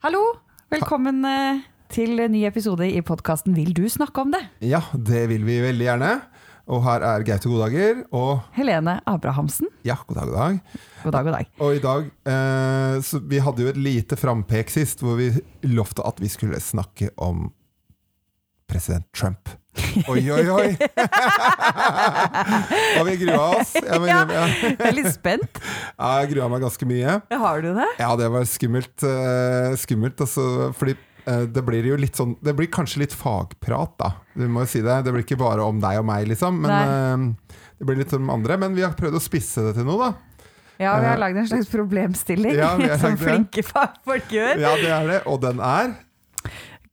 Hallo, velkommen eh, til ny episode i podkasten Vil du snakke om det? Ja, det vil vi veldig gjerne. Og her er Gaute Goddager og Helene Abrahamsen. Ja, god dag, god dag. God dag, god dag. Og i dag eh, så Vi hadde jo et lite frampek sist hvor vi lovte at vi skulle snakke om president Trump. Oi, oi, oi! og vi grua oss. Jeg, mener, Ja. Jeg er litt spent. Ja, jeg grua meg ganske mye. Har du det? Ja, det var skummelt. eh, skummelt altså, fordi eh, det blir jo litt sånn Det blir kanskje litt fagprat, da. Du må jo si det. Det blir ikke bare om deg og meg, liksom. Men eh, det blir litt om andre. Men vi har prøvd å spisse det til noe, da. Ja, vi har lagd en slags problemstilling, ja, som flinke fagfolk gjør. Ja, det er det. Og den er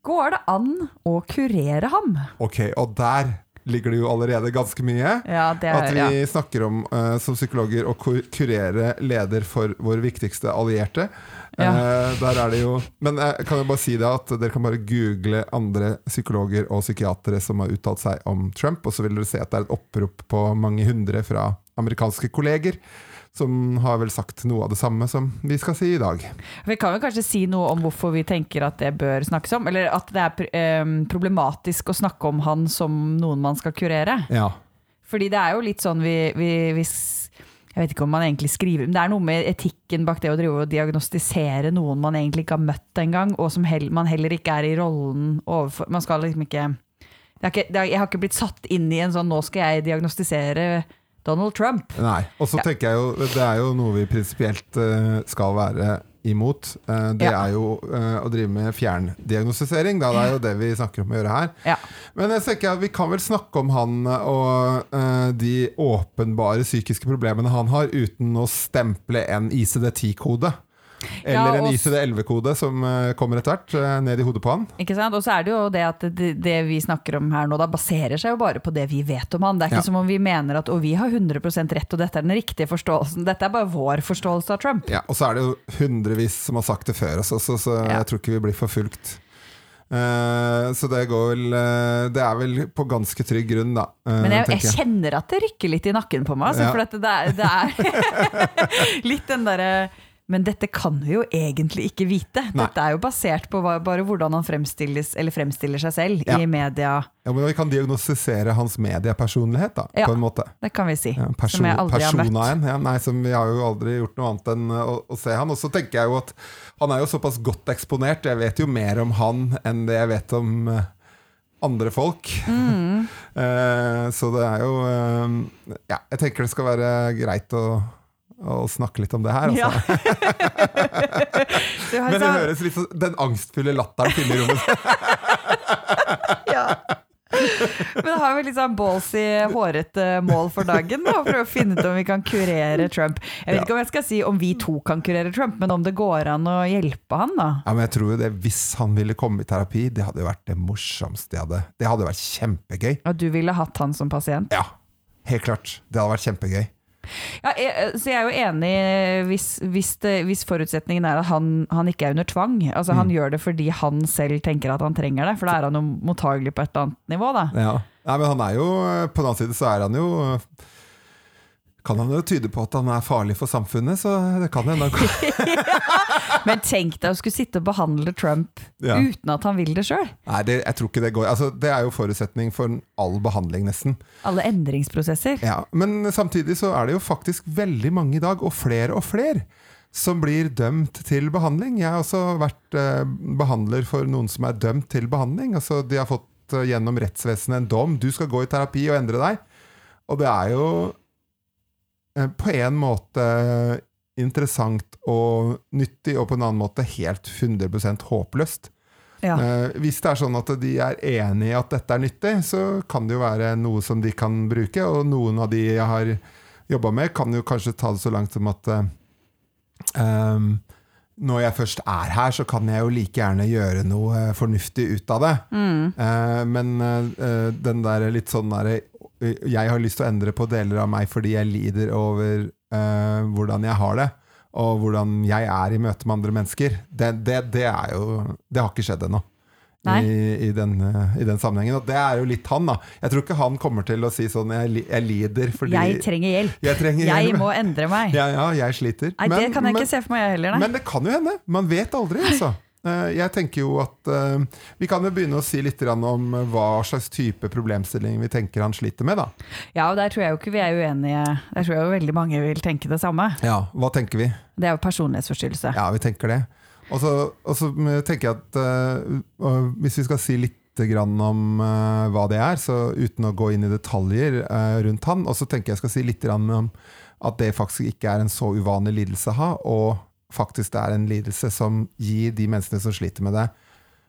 Går det an å kurere ham? Ok, og der ligger det jo allerede ganske mye. Ja, det At er vi ja. snakker om uh, som psykologer å kurere leder for vår viktigste allierte. Ja. Uh, der er det jo Men jeg kan jeg bare si det at dere kan bare google andre psykologer og psykiatere som har uttalt seg om Trump, og så vil dere se at det er et opprop på mange hundre fra amerikanske kolleger. Som har vel sagt noe av det samme som vi skal si i dag. Vi kan jo kanskje si noe om hvorfor vi tenker at det bør snakkes om, eller at det er problematisk å snakke om han som noen man skal kurere. Ja. Fordi det er jo litt sånn vi, vi, vi Jeg vet ikke om man egentlig skriver Men det er noe med etikken bak det å drive og diagnostisere noen man egentlig ikke har møtt engang, og som heller, man heller ikke er i rollen overfor Man skal liksom ikke, ikke Jeg har ikke blitt satt inn i en sånn 'nå skal jeg diagnostisere Donald Trump'. Nei. Og så Ja. tenker jeg jo Det er jo noe vi prinsipielt eh, skal være imot. Eh, det Ja. er jo eh, å drive med fjerndiagnostisering. Da. Det er jo det vi snakker om å gjøre her. Ja. Men jeg tenker at vi kan vel snakke om han og de åpenbare psykiske problemene han har, uten å stemple en ICD-10-kode. Eller Ja, en og- ICD-11-kode som eh, kommer etter hvert, eh, ned i hodet på han. Ikke sant? Og så er det jo det at det, det vi snakker om her nå, da baserer seg jo bare på det vi vet om han. Det er ikke Ja. som om vi mener at og vi har 100% rett, og dette er den riktige forståelsen. Dette er bare vår forståelse av Trump. Ja, og så er det jo hundrevis som har sagt det før oss også, så Ja. jeg tror ikke vi blir forfulgt. Uh, så det går vel uh, Det er vel på ganske trygg grunn, da. Uh, Men jeg, jeg kjenner at det rykker litt i nakken på meg. Altså, Ja. For at det er, det er litt den derre Men dette kan vi jo egentlig ikke vite. Nei. Dette er jo basert på bare hvordan han fremstiller seg selv Ja. i media. Ja, men Vi kan diagnostisere hans mediepersonlighet, da, Ja. på en måte. Det kan vi si. Ja, som jeg aldri har møtt. Ja, nei, som vi har jo aldri gjort noe annet enn å, å se han. Og så tenker jeg jo at han er jo såpass godt eksponert. Jeg vet jo mer om han enn det jeg vet om eh, andre folk. Mm. Eh, så det er jo eh, Ja, jeg tenker det skal være greit å, å snakke litt om det her. Ja. Altså. Du har Men det høres litt sånn Den angstfulle latteren fyller rommet. Ja. Men har vi litt sånn ballsy, hårete mål for dagen? Da, for å finne ut om vi kan kurere Trump. Jeg vet Ja. ikke om jeg skal si om vi to kan kurere Trump, men om det går an å hjelpe han, da. Ja, men jeg tror jo det Hvis han ville komme i terapi, det hadde jo vært det morsomste jeg hadde. Det hadde vært kjempegøy. Og du ville hatt han som pasient? Ja, helt klart. Det hadde vært kjempegøy. Ja, jeg, så jeg er jo enig hvis, hvis, det, hvis forutsetningen er at han, han ikke er under tvang. Altså Han gjør det fordi han selv tenker at han trenger det, for da er han jo mottagelig på et eller annet nivå. da Ja. Nei, men han er jo På den annen side så er han jo Kan han jo tyde på at han er farlig for samfunnet, så det kan hende han kan Men tenk deg å skulle sitte og behandle Trump Ja. uten at han vil det sjøl. Nei, det, jeg tror ikke det går. Altså, det er jo forutsetning for all behandling, nesten. Alle endringsprosesser. Ja, Men samtidig så er det jo faktisk veldig mange i dag, og flere og flere, som blir dømt til behandling. Jeg har også vært eh, behandler for noen som er dømt til behandling. Altså, de har fått eh, gjennom rettsvesenet en dom. Du skal gå i terapi og endre deg. Og det er jo på en måte interessant og nyttig, og på en annen måte helt 100 håpløst. Ja. Eh, hvis det er sånn at de er enig i at dette er nyttig, så kan det jo være noe som de kan bruke. Og noen av de jeg har jobba med, kan jo kanskje ta det så langt som at eh, ehm, når jeg først er her, så kan jeg jo like gjerne gjøre noe fornuftig ut av det. Eh, men eh, den der litt sånn derre Jeg har lyst til å endre på deler av meg fordi jeg lider over uh, hvordan jeg har det, og hvordan jeg er i møte med andre mennesker. Det, det, det er jo Det har ikke skjedd ennå. I, i, den, eh, I den sammenhengen. Og det er jo litt han, da. Jeg tror ikke han kommer til å si sånn Jeg, jeg lider fordi Jeg trenger hjelp. jeg trenger Jeg hjelp. må endre meg. Ja, ja, jeg sliter. Nei, det kan jeg men, ikke se for meg jeg heller, nei. men det kan jo hende. Man vet aldri, altså. Eh, Jeg tenker jo at eh, Vi kan jo begynne å si litt om hva slags type problemstilling vi tenker han sliter med. da. Ja, og der tror jeg jo ikke vi er uenige. Der tror jeg jo veldig mange vil tenke det samme. Ja, Hva tenker vi? Det er jo personlighetsforstyrrelse. Ja, vi tenker det. Og så og så tenker jeg at uh, hvis vi skal si litt grann om uh, hva det er, så uten å gå inn i detaljer eh, rundt han, og så tenker jeg skal si litt grann om at det faktisk ikke er en så uvanlig lidelse å ha, og faktisk det er en lidelse som gir de menneskene som sliter med det,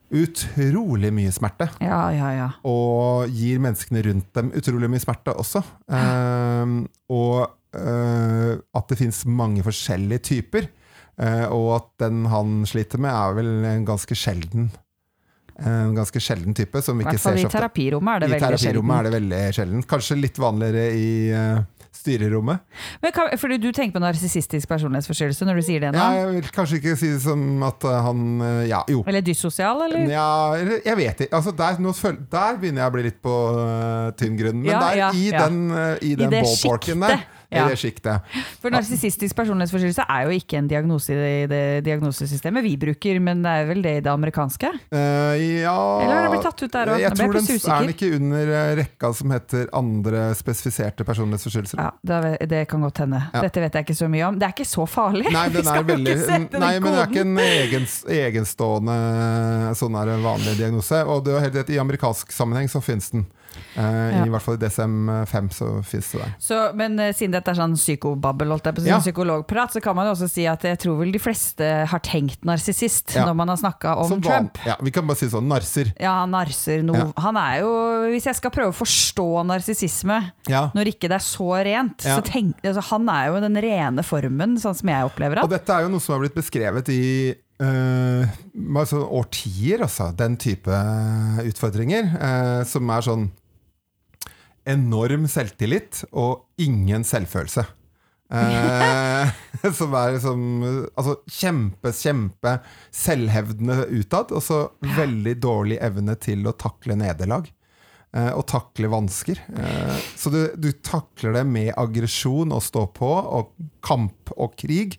utrolig mye smerte. Ja, ja, ja. Og gir menneskene rundt dem utrolig mye smerte også. Eh, og eh, at det fins mange forskjellige typer. Eh, og at den han sliter med, er vel en ganske sjelden En ganske sjelden type. Som vi I hvert fall ser i terapirommet er det I veldig terapirommet sjelden. er det veldig sjelden. Kanskje litt vanligere i eh, styrerommet. Men fordi du tenker på narsissistisk personlighetsforstyrrelse når du sier det nå? Ja, jeg vil kanskje ikke si det som at eh, han eh, Ja, jo. Eller dyssosial, eller? Ja, jeg vet ikke. Altså der, der begynner jeg å bli litt på uh, tynn grunn. Men Ja, der, i, den, uh, i den det ballparken sjiktet, der. I det sjiktet. For narsissistisk personlighetsforstyrrelse er jo ikke en diagnose i det diagnosesystemet vi bruker, men det er vel det i det amerikanske? Uh, ja Eller har det blitt tatt ut der også? Jeg jeg tror den er den ikke under eh, rekka som heter andre spesifiserte personlighetsforstyrrelser. Ja, det, det kan godt hende. Ja. Dette vet jeg ikke så mye om. Det er ikke så farlig! Nei, den er veldig, nei, men det er ikke en egen, egenstående sånn er en vanlig diagnose. Og det er helt rett, i amerikansk sammenheng så finnes den. Eh, Ja. I hvert fall i DSM-5 så finnes det der. Så, men eh, siden dette er sånn psykobabbel, holdt jeg på å Ja. psykologprat, så kan man jo også si at jeg tror vel de fleste har tenkt narsissist Ja. når man har snakka om Som van- Trump. Ja, vi kan bare si sånn narser. Ja, han narser No. Han er jo Hvis jeg skal prøve å forstå narsissisme Ja. når ikke det er så rent, så tenk, altså, han er jo den rene formen, sånn som jeg opplever Og dette er jo noe som har blitt beskrevet i Uh, altså årtier, altså. Den type utfordringer. Uh, som er sånn enorm selvtillit og ingen selvfølelse. Eh, som er liksom Altså kjempe, kjempe selvhevdende utad, og så veldig dårlig evne til å takle nederlag. eh, og takle vansker. Eh, så du, du takler det med aggresjon og stå på, og kamp og krig.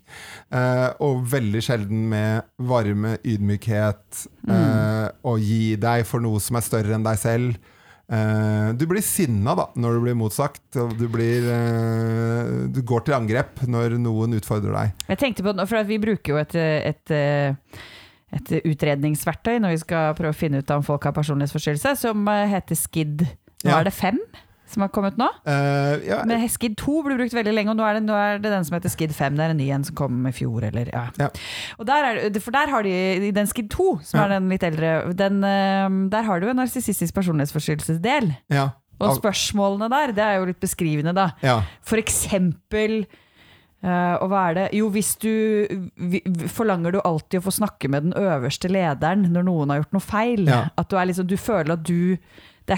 Eh, og veldig sjelden med varme, ydmykhet, eh, og gi deg for noe som er større enn deg selv. Eh, du blir sinna da, når du blir motsagt, du, blir, eh, du går til angrep når noen utfordrer deg. Jeg tenkte på, for Vi bruker jo et, et, et utredningsverktøy når vi skal prøve å finne ut om folk har personlighetsforstyrrelse, som eh, heter SKID. Nå Ja. er det fem som har kommet nå. Uh, ja, Men SKID 2 ble brukt veldig lenge, og nå er, det, nå er det den som heter SKID 5. Det er en ny en som kom i fjor, eller ja. Ja. Der er, det- for der har de i den SKID 2, som Ja. er den litt eldre, den, eh, der har du en narsissistisk personlighetsforstyrrelsesdel. ja, Og spørsmålene der, det er jo litt beskrivende, da. ja, For eksempel Uh, og hva er det? Jo, hvis du vi- Forlanger du alltid å få snakke med den øverste lederen når noen har gjort noe feil? Ja. At du liksom Du føler at du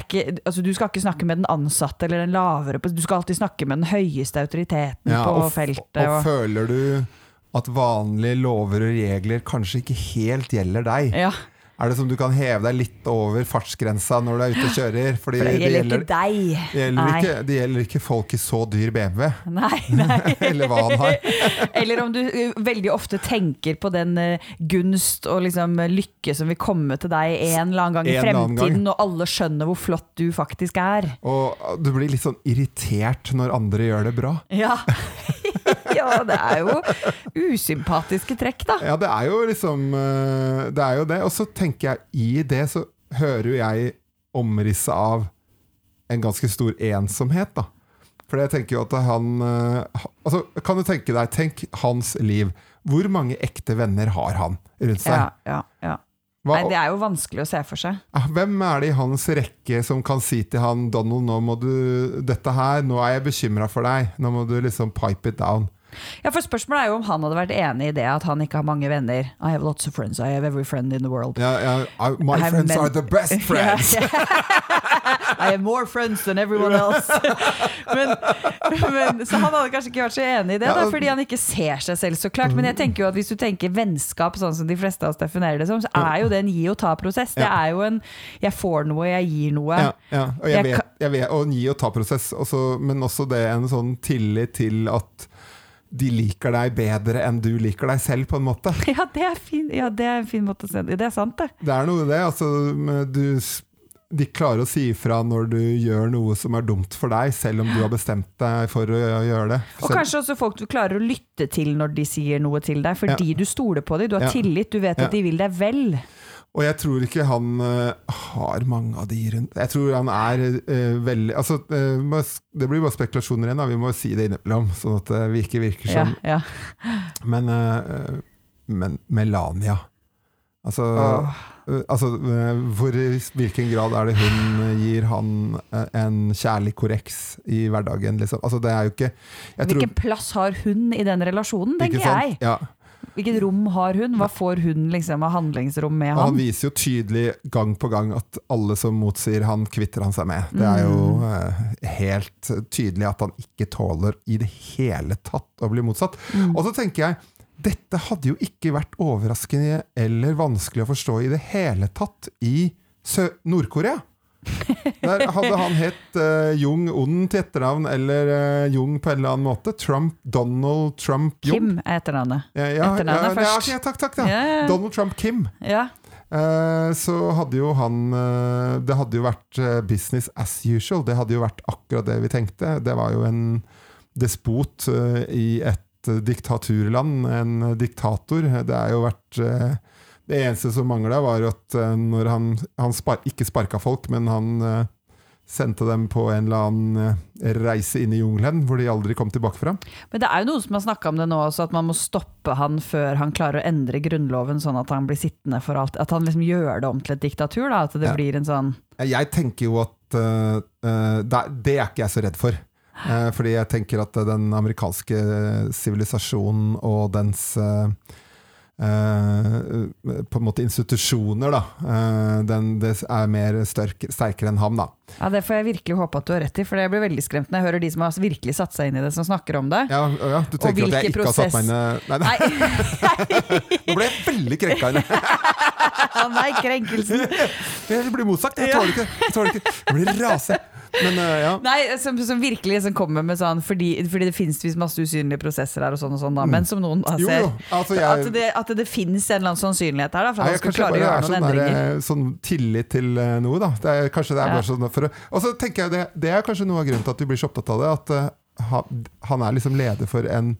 ikke, altså Du skal ikke snakke med den ansatte eller den lavere Du skal alltid snakke med den høyeste autoriteten ja, på og, feltet. og Og, føler du at vanlige lover og regler kanskje ikke helt gjelder deg? ja, Er det som du kan heve deg litt over fartsgrensa når du er ute og kjører? Fordi for det gjelder gjelder, ikke deg. det gjelder, ikke, det gjelder ikke folk i så dyr BMW, Nei, nei. eller hva han har. Eller om du uh, veldig ofte tenker på den uh, gunst og liksom uh, lykke som vil komme til deg en eller annen gang i fremtiden, gang. og alle skjønner hvor flott du faktisk er. Og du blir litt sånn irritert når andre gjør det bra. Ja. ja, det er jo usympatiske trekk, da. Ja, det er jo liksom eh, Det er jo det. Og så tenker jeg i det så hører jo jeg omrisset av en ganske stor ensomhet, da. For jeg tenker jo at han eh, Altså, kan du tenke deg Tenk hans liv. Hvor mange ekte venner har han rundt seg? Ja, ja, ja. Hva, Nei, det er jo vanskelig å se for seg. Ah, Hvem er det i hans rekke som kan si til han Donald, nå må du Dette her, nå er jeg bekymra for deg. Nå må du liksom pipe it down. Ja, for Spørsmålet er jo om han hadde vært enig i det at han ikke har mange venner. I have lots of friends, I have every friend in the world. Yeah, yeah. I- my friends men- are the best friends! I have more friends than everyone else. men, men, så han hadde kanskje ikke vært så enig i det, da, fordi han ikke ser seg selv så klart. Men jeg tenker jo at hvis du tenker vennskap sånn som de fleste av oss definerer det som, så er jo det en gi og ta-prosess. Det er jo en jeg får noe, jeg gir noe. Ja, ja. Og jeg, Jeg vet, jeg vet, og en gi og ta-prosess, men også det en sånn tillit til at de liker deg bedre enn du liker deg selv, på en måte. Ja, det er, fin, ja, det er en fin måte å se det Det er sant, det. Det er noe i det. Altså, du, de klarer å si ifra når du gjør noe som er dumt for deg, selv om du har bestemt deg for å gjøre det. Og Selv- kanskje også folk du klarer å lytte til når de sier noe til deg, fordi du stoler på dem. Du har Ja. tillit, du vet Ja. at de vil deg vel. Og jeg tror ikke han uh, har mange av de rundt Jeg tror han er uh, veldig Altså, uh, det blir bare spekulasjoner igjen, da. vi må si det innimellom, sånn at vi ikke virker Ja, som ja. Men, eh, men Melania Altså, eh, altså hvor, I hvilken grad er det hun gir han en kjærlig korreks i hverdagen? Liksom? Altså, det er jo ikke jeg tror- Hvilken plass har hun i den relasjonen, tenker jeg. Ja. Hvilket rom har hun? Hva får hun liksom av handlingsrom med han han? viser jo tydelig gang på gang at alle som motsier han, kvitter han seg med. Det er jo Mm. eh, helt tydelig at han ikke tåler i det hele tatt å bli motsatt. Mm. Og så tenker jeg, dette hadde jo ikke vært overraskende eller vanskelig å forstå i det hele tatt i Nord-Korea. Der hadde han hett uh, Jung Ond til etternavn, eller uh, Jung på en eller annen måte. Trump, Donald Trump Jung. Kim er etternavnet. Ja, ja, Etternavnet ja, først. Ja, takk, takk. Ja, ja. Donald Trump Kim. Ja. Uh, så hadde jo han Det hadde jo vært business as usual. Det hadde jo vært akkurat det vi tenkte. Det var jo en despot i et diktaturland. En diktator. Det er jo vært Det eneste som mangla, var at eh, når han, han spar, ikke sparka folk, men han eh, sendte dem på en eller annen eh, reise inn i jungelen, hvor de aldri kom tilbake fra. Men det er jo noen som har snakka om det nå også, at man må stoppe han før han klarer å endre grunnloven sånn at han blir sittende for alt. At han liksom gjør det om til et diktatur, da. At det Ja. blir en sånn Jeg tenker jo at uh, det, er ikke jeg så redd for. Uh, fordi jeg tenker at den amerikanske sivilisasjonen og dens eh, på en måte institusjoner, da. eh, den, det er mer størk, sterkere enn ham, da. Ja, det får jeg virkelig håpe at du har rett i, for jeg blir veldig skremt når jeg hører de som har virkelig satt seg inn i det, som snakker om det. Ja, ja, du tenker at jeg hvilken prosess... har satt meg inn i Nei, nå ble jeg veldig krenka. Nei, krenkelsen. Jeg blir motsagt. Jeg tåler ikke Jeg Jeg blir rase. Men uh, ja. Nei, som, som virkelig som kommer med sånn Fordi, fordi det finnes visst masse usynlige prosesser her, og sånn og sånn, da. Men som noen Mm. Jo, jo. Altså, jeg, At det, at det finnes en eller annen sannsynlighet her, da, for at han skal klare å gjøre noen sånn, endringer. Der, sånn tillit til eh, noe, da. Det er, kanskje det er bare sånn for Og så tenker jeg det, det er kanskje noe av grunnen til at vi blir så opptatt av det. At uh, han, han er liksom leder for en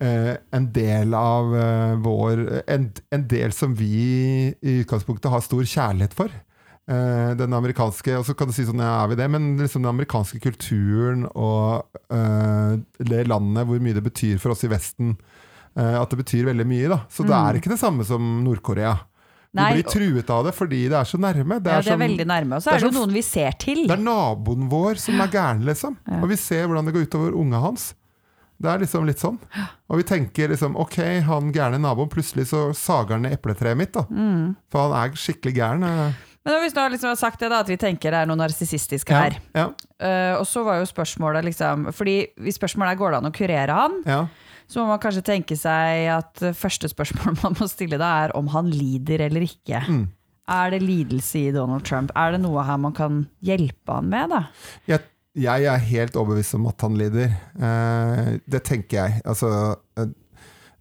Uh, en del av uh, vår en, en del som vi i utgangspunktet har stor kjærlighet for. Eh, den amerikanske Og så kan du si sånn, ja, er vi det? Men liksom den amerikanske kulturen og uh, det landet, hvor mye det betyr for oss i Vesten. Uh, at det betyr veldig mye, da. Så det Mm. er ikke det samme som Nord-Korea. Du blir truet av det fordi det er så nærme. Det ja, er, det er som, veldig nærme. Og så det er det jo noen vi ser til. det er naboen vår som er gæren, liksom. Ja. Og vi ser hvordan det går utover unga hans. Det er liksom litt sånn. Og vi tenker liksom ok, han gærne naboen, plutselig så sager han ned epletreet mitt, da. Mm. For han er skikkelig gæren. Men hvis du har liksom sagt det, da, at vi tenker det er noe narsissistisk her. ja, Eh, og så var jo spørsmålet liksom Fordi hvis spørsmålet er går det an å kurere han, ja. så må man kanskje tenke seg at første spørsmål man må stille da, er om han lider eller ikke. Mm. Er det lidelse i Donald Trump? Er det noe her man kan hjelpe han med, da? Jeg, jeg er helt overbevist om at han lider. Uh, det tenker jeg. Altså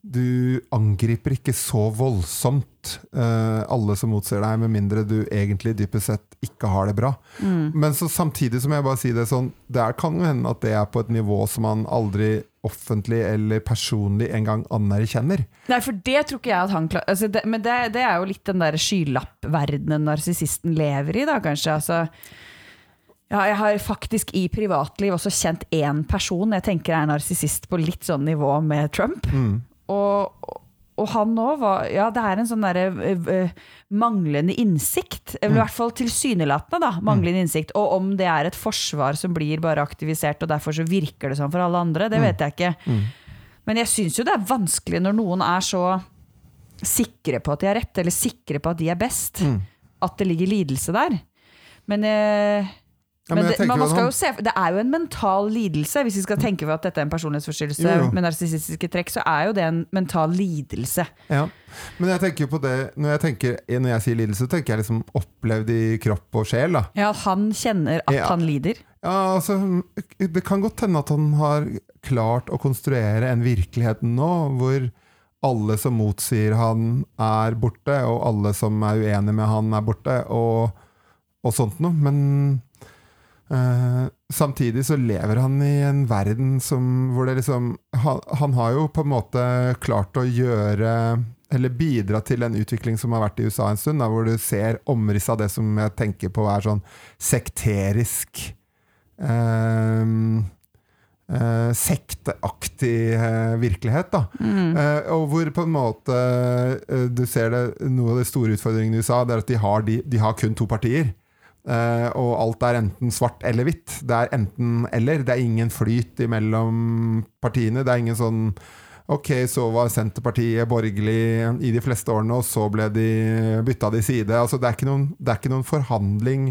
Du angriper ikke så voldsomt uh, alle som motsier deg, med mindre du egentlig dypest sett ikke har det bra. Mm. Men så samtidig som jeg bare sier det sånn Det er- kan jo hende at det er på et nivå som man aldri offentlig eller personlig engang anerkjenner. Nei, for det tror ikke jeg at han klarer altså det, Men det, det er jo litt den der skylappverdenen narsissisten lever i, da, kanskje. Altså, ja, jeg har faktisk i privatliv også kjent én person jeg tenker er narsissist på litt sånn nivå med Trump. Mm. Og, og han òg var Ja, det er en sånn derre øh, manglende innsikt. Eller i hvert fall tilsynelatende, da. Manglende innsikt. Og om det er et forsvar som blir bare aktivisert, og derfor så virker det sånn for alle andre, det vet jeg ikke. Mm. Men jeg syns jo det er vanskelig når noen er så sikre på at de har rett, eller sikre på at de er best, Mm. at det ligger lidelse der. Men eh, Ja, men men, det, men han- se, det er jo en mental lidelse. Hvis vi skal tenke på at dette er en personlighetsforstyrrelse Jo, jo. med narsissistiske trekk, så er jo det en mental lidelse. Ja. Men jeg tenker på det når jeg, tenker, når jeg sier lidelse, så tenker jeg liksom opplevd i kropp og sjel. Da. Ja, At han kjenner at Ja. han lider. Ja, altså, det kan godt hende at han har klart å konstruere en virkelighet nå hvor alle som motsier han er borte, og alle som er uenige med han er borte, og, og sånt noe. Men eh, samtidig så lever han i en verden som, hvor det liksom han, han har jo på en måte klart å gjøre eller bidra til en utvikling som har vært i USA en stund, da, hvor du ser omrisset av det som jeg tenker på er sånn sekterisk eh, eh, sekteaktig eh, virkelighet. Da. Eh, og hvor på en måte du ser det Noe av de store utfordringene i USA Det er at de har, de, de har kun to partier. Eh, og alt er enten svart eller hvitt. Det er enten eller. Det er ingen flyt imellom partiene. Det er ingen sånn Ok, så var Senterpartiet borgerlig i de fleste årene, og så ble de bytta de side. Altså, det, er ikke noen, det er ikke noen forhandling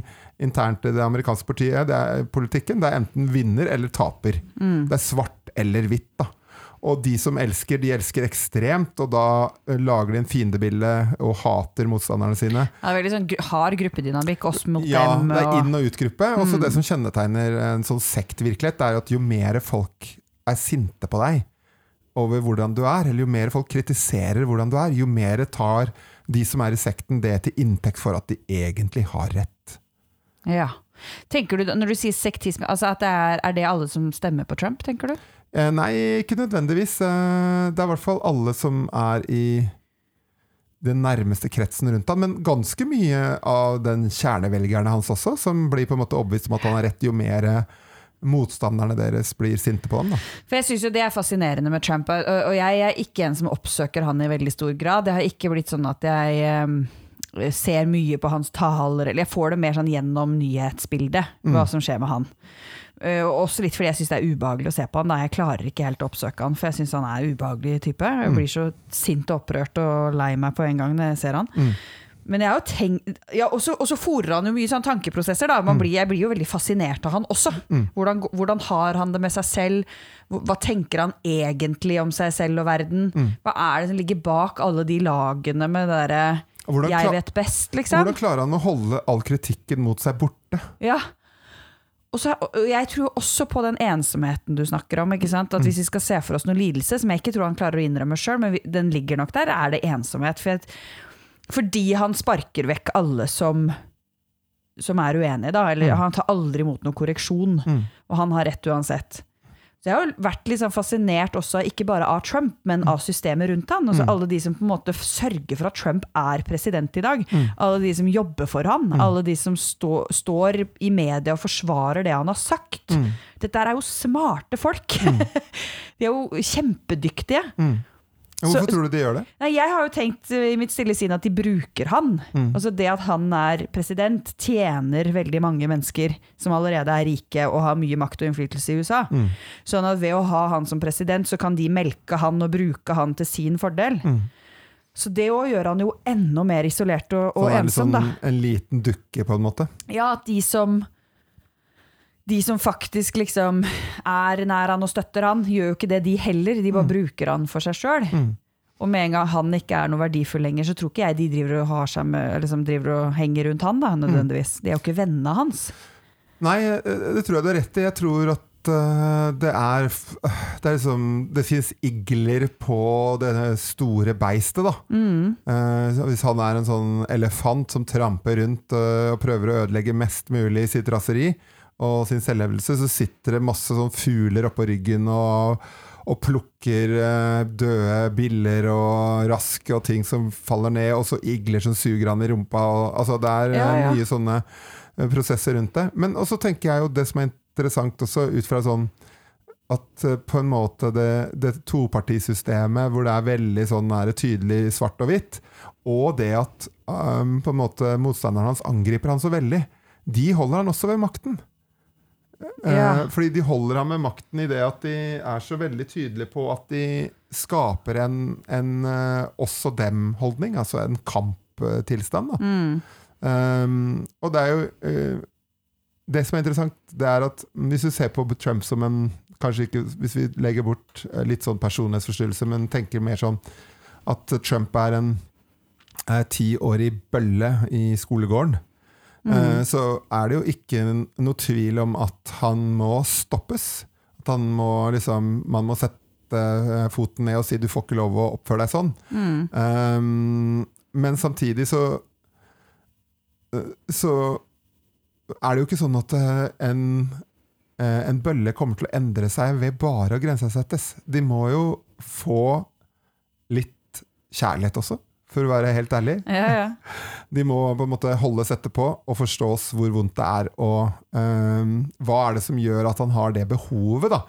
internt i det amerikanske partiet. Det er politikken. Det er enten vinner eller taper. Det er svart eller hvitt. da. Og de som elsker, de elsker ekstremt, og da eh, lager de en fiendebilde og hater motstanderne sine. Det er veldig sånn hard gruppedynamikk, oss mot Ja, dem. det er inn- og utgruppe. Og så det som kjennetegner en sånn sektvirkelighet, det er at jo mer folk er sinte på deg over hvordan du er, eller jo mer folk kritiserer hvordan du er, jo mer tar de som er i sekten det til inntekt for at de egentlig har rett. Ja. Tenker du, Når du sier sektisme, altså at det er, er det alle som stemmer på Trump, tenker du? Eh, nei, ikke nødvendigvis. Eh, det er i hvert fall alle som er i den nærmeste kretsen rundt han, men ganske mye av den kjernevelgerne hans også, som blir på en måte overbevist om at han har rett, jo mer eh, motstanderne deres blir sinte på ham. Da. For jeg syns jo det er fascinerende med Trump, og, jeg er ikke en som oppsøker han i veldig stor grad. Det har ikke blitt sånn at jeg ser mye på hans taler, eller jeg får det mer sånn gjennom nyhetsbildet, hva som skjer med han. Eh, og også litt fordi jeg syns det er ubehagelig å se på han. Da. Jeg klarer ikke helt å oppsøke han, for jeg syns han er ubehagelig type. Jeg blir så sint og opprørt og lei meg på en gang når jeg ser han. Men jeg har jo tenkt ja, Og så fòrer han jo mye sånn tankeprosesser. Da. Man blir, jeg blir jo veldig fascinert av han også. Hvordan, hvordan har han det med seg selv? Hva tenker han egentlig om seg selv og verden? Hva er det som ligger bak alle de lagene med det derre 'jeg vet best', liksom? Hvordan klarer han å holde all kritikken mot seg borte? Ja. Og så, jeg tror også på den ensomheten du snakker om. At Hvis vi skal se for oss noe lidelse, som jeg ikke tror han klarer å innrømme sjøl, men den ligger nok der, er det ensomhet. For jeg, fordi han sparker vekk alle som, som er uenige, da. Eller han tar aldri imot noen korreksjon. Og han har rett uansett. Så jeg har jo vært litt sånn fascinert også, ikke bare av Trump, men av systemet rundt han. Altså Alle de som på en måte sørger for at Trump er president i dag. Alle de som jobber for han. Alle de som stå, står i media og forsvarer det han har sagt. Dette er jo smarte folk. de er jo kjempedyktige. Hvorfor Så- tror du de gjør det? Nei, jeg har jo tenkt eh, i mitt stille sinn at de bruker han. Altså Det at han er president, tjener veldig mange mennesker som allerede er rike og har mye makt og innflytelse i USA. Sånn at ved å ha han som president, så kan de melke han og bruke han til sin fordel. Så det òg gjør han jo enda mer isolert og, og ensom, sånn da. en liten dukke, på en måte. Ja, at de som de som faktisk liksom er nær han og støtter han, gjør jo ikke det de heller. De bare bruker han for seg sjøl. Og med en gang han ikke er noe verdifull lenger, så tror ikke jeg de driver og, har seg med, liksom driver og henger rundt han. da, nødvendigvis. De er jo ikke vennene hans. Nei, eh, det tror jeg du har rett i. Jeg tror at eh, det er Det er liksom Det fins igler på det store beistet, da. Eh, hvis han er en sånn elefant som tramper rundt eh, og prøver å ødelegge mest mulig i sitt raseri og sin selvhevdelse, så sitter det masse sånn fugler oppå ryggen og, og plukker eh, døde biller og rask og ting som faller ned, og så igler som suger han i rumpa. Og, altså det er eh, Ja, ja. mye sånne eh, prosesser rundt det. Men også tenker jeg jo det som er interessant også ut fra sånn at på en måte det, det topartisystemet hvor det er veldig sånn er tydelig svart og hvitt, og det at um, på en måte motstanderen hans angriper han så veldig, de holder han også ved makten. Eh, Ja. fordi de holder ham med makten i det at de er så veldig tydelige på at de skaper en, en eh, også dem-holdning, altså en kamptilstand. Da. Um, og det er jo uh, det som er interessant, det er at hvis du ser på Trump som en Kanskje ikke hvis vi legger bort eh, litt sånn personlighetsforstyrrelse, men tenker mer sånn at Trump er en tiårig bølle i skolegården. Mm. Eh, så er det jo ikke noe tvil om at han må stoppes. At han må liksom Man må sette eh, foten ned og si 'du får ikke lov å oppføre deg sånn'. Mm. Um, men samtidig så eh, Så er det jo ikke sånn at en, en bølle kommer til å endre seg ved bare å grensesettes. De må jo få litt kjærlighet også, for å være helt ærlig. Ja, ja. De må på en måte holdes etterpå og forstås hvor vondt det er, og um, hva er det som gjør at han har det behovet, da.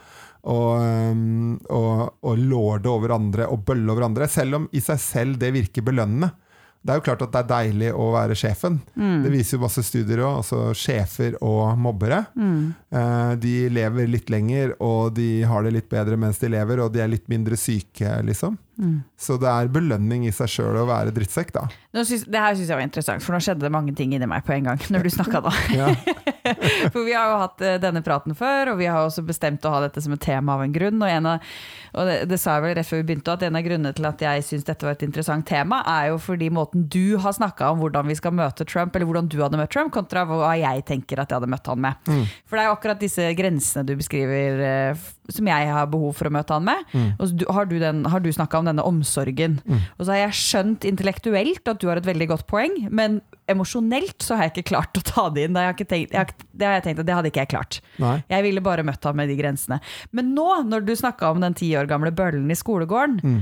Og, um, og, og lorde over andre og bølle over andre, selv om i seg selv det virker belønnende. Det er jo klart at det er deilig å være sjefen. Mm. Det viser jo masse studier òg. Altså sjefer og mobbere. Mm. Eh, de lever litt lenger, og de har det litt bedre mens de lever, og de er litt mindre syke, liksom. Mm. Så det er belønning i seg sjøl å være drittsekk, da. Nå syns- det her syns jeg var interessant, for nå skjedde det mange ting inni meg på en gang. Når du snakka da. For vi har jo hatt eh, denne praten før, og vi har også bestemt å ha dette som et tema av en grunn. Og, en av, og det, det sa jeg vel rett før vi begynte, at en av grunnene til at jeg syns dette var et interessant tema, er jo fordi måten du har snakka om hvordan vi skal møte Trump, eller hvordan du hadde møtt Trump, kontra hva jeg tenker at jeg hadde møtt han med. Mm. For det er jo akkurat disse grensene du beskriver eh, som jeg har behov for å møte han med. Mm. Og så har du, den- har du snakka om denne omsorgen. Mm. Og så har jeg skjønt intellektuelt at du har et veldig godt poeng, men emosjonelt så har jeg ikke klart å ta det inn. Det har jeg, tenkt, jeg har, det har jeg tenkt at det hadde ikke jeg klart. Nei. Jeg ville bare møtt ham med de grensene. Men nå, når du snakka om den ti år gamle bøllen i skolegården, Mm.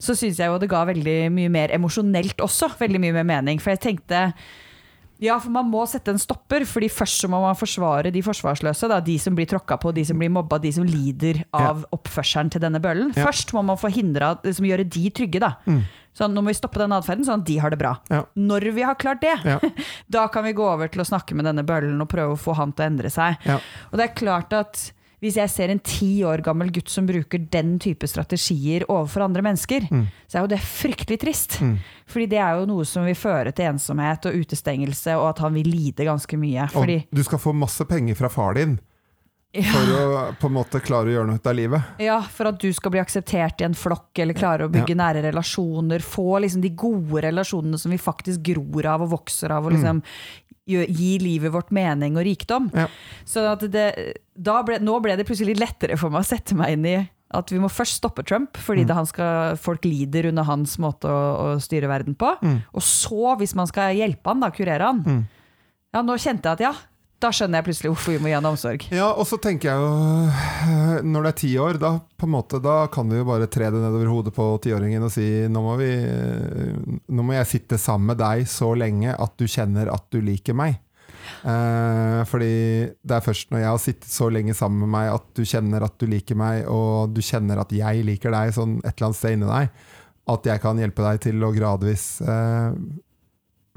så syns jeg jo det ga veldig mye mer emosjonelt også. Veldig mye mer mening. For jeg tenkte ja, for man må sette en stopper, fordi først så må man forsvare de forsvarsløse. Da, de som blir tråkka på, de som blir mobba, de som lider av oppførselen til denne bøllen. Ja. Først må man forhindre at, liksom, gjøre de trygge. Da. Mm. Sånn, nå må vi stoppe den atferden, sånn at de har det bra. Ja. Når vi har klart det, Ja. da kan vi gå over til å snakke med denne bøllen og prøve å få han til å endre seg. Ja. Og det er klart at hvis jeg ser en ti år gammel gutt som bruker den type strategier overfor andre mennesker, Mm. så er jo det fryktelig trist. Mm. Fordi det er jo noe som vil føre til ensomhet og utestengelse, og at han vil lide ganske mye. Og Fordi du skal få masse penger fra far din for å på en måte klare å gjøre noe ut av livet. Ja, for at du skal bli akseptert i en flokk, eller klare å bygge nære relasjoner. Få liksom de gode relasjonene som vi faktisk gror av og vokser av, og liksom gjør, gi livet vårt mening og rikdom. Ja. Så at det, da ble, nå ble det plutselig lettere for meg å sette meg inn i at vi må først stoppe Trump, fordi Mm. det han skal, folk lider under hans måte å, å styre verden på. Mm. Og så, hvis man skal hjelpe han, da, kurere han Mm. Ja, nå kjente jeg at ja, da skjønner jeg plutselig hvorfor vi må gi han omsorg. Ja, og så tenker jeg jo øh, Når det er ti år, da, måte, da kan vi jo bare tre det nedover hodet på tiåringen og si nå må, vi, øh, nå må jeg sitte sammen med deg så lenge at du kjenner at du liker meg. Eh, fordi det er først når jeg har sittet så lenge sammen med meg at du kjenner at du liker meg, og du kjenner at jeg liker deg sånn et eller annet sted inni deg, at jeg kan hjelpe deg til å gradvis eh,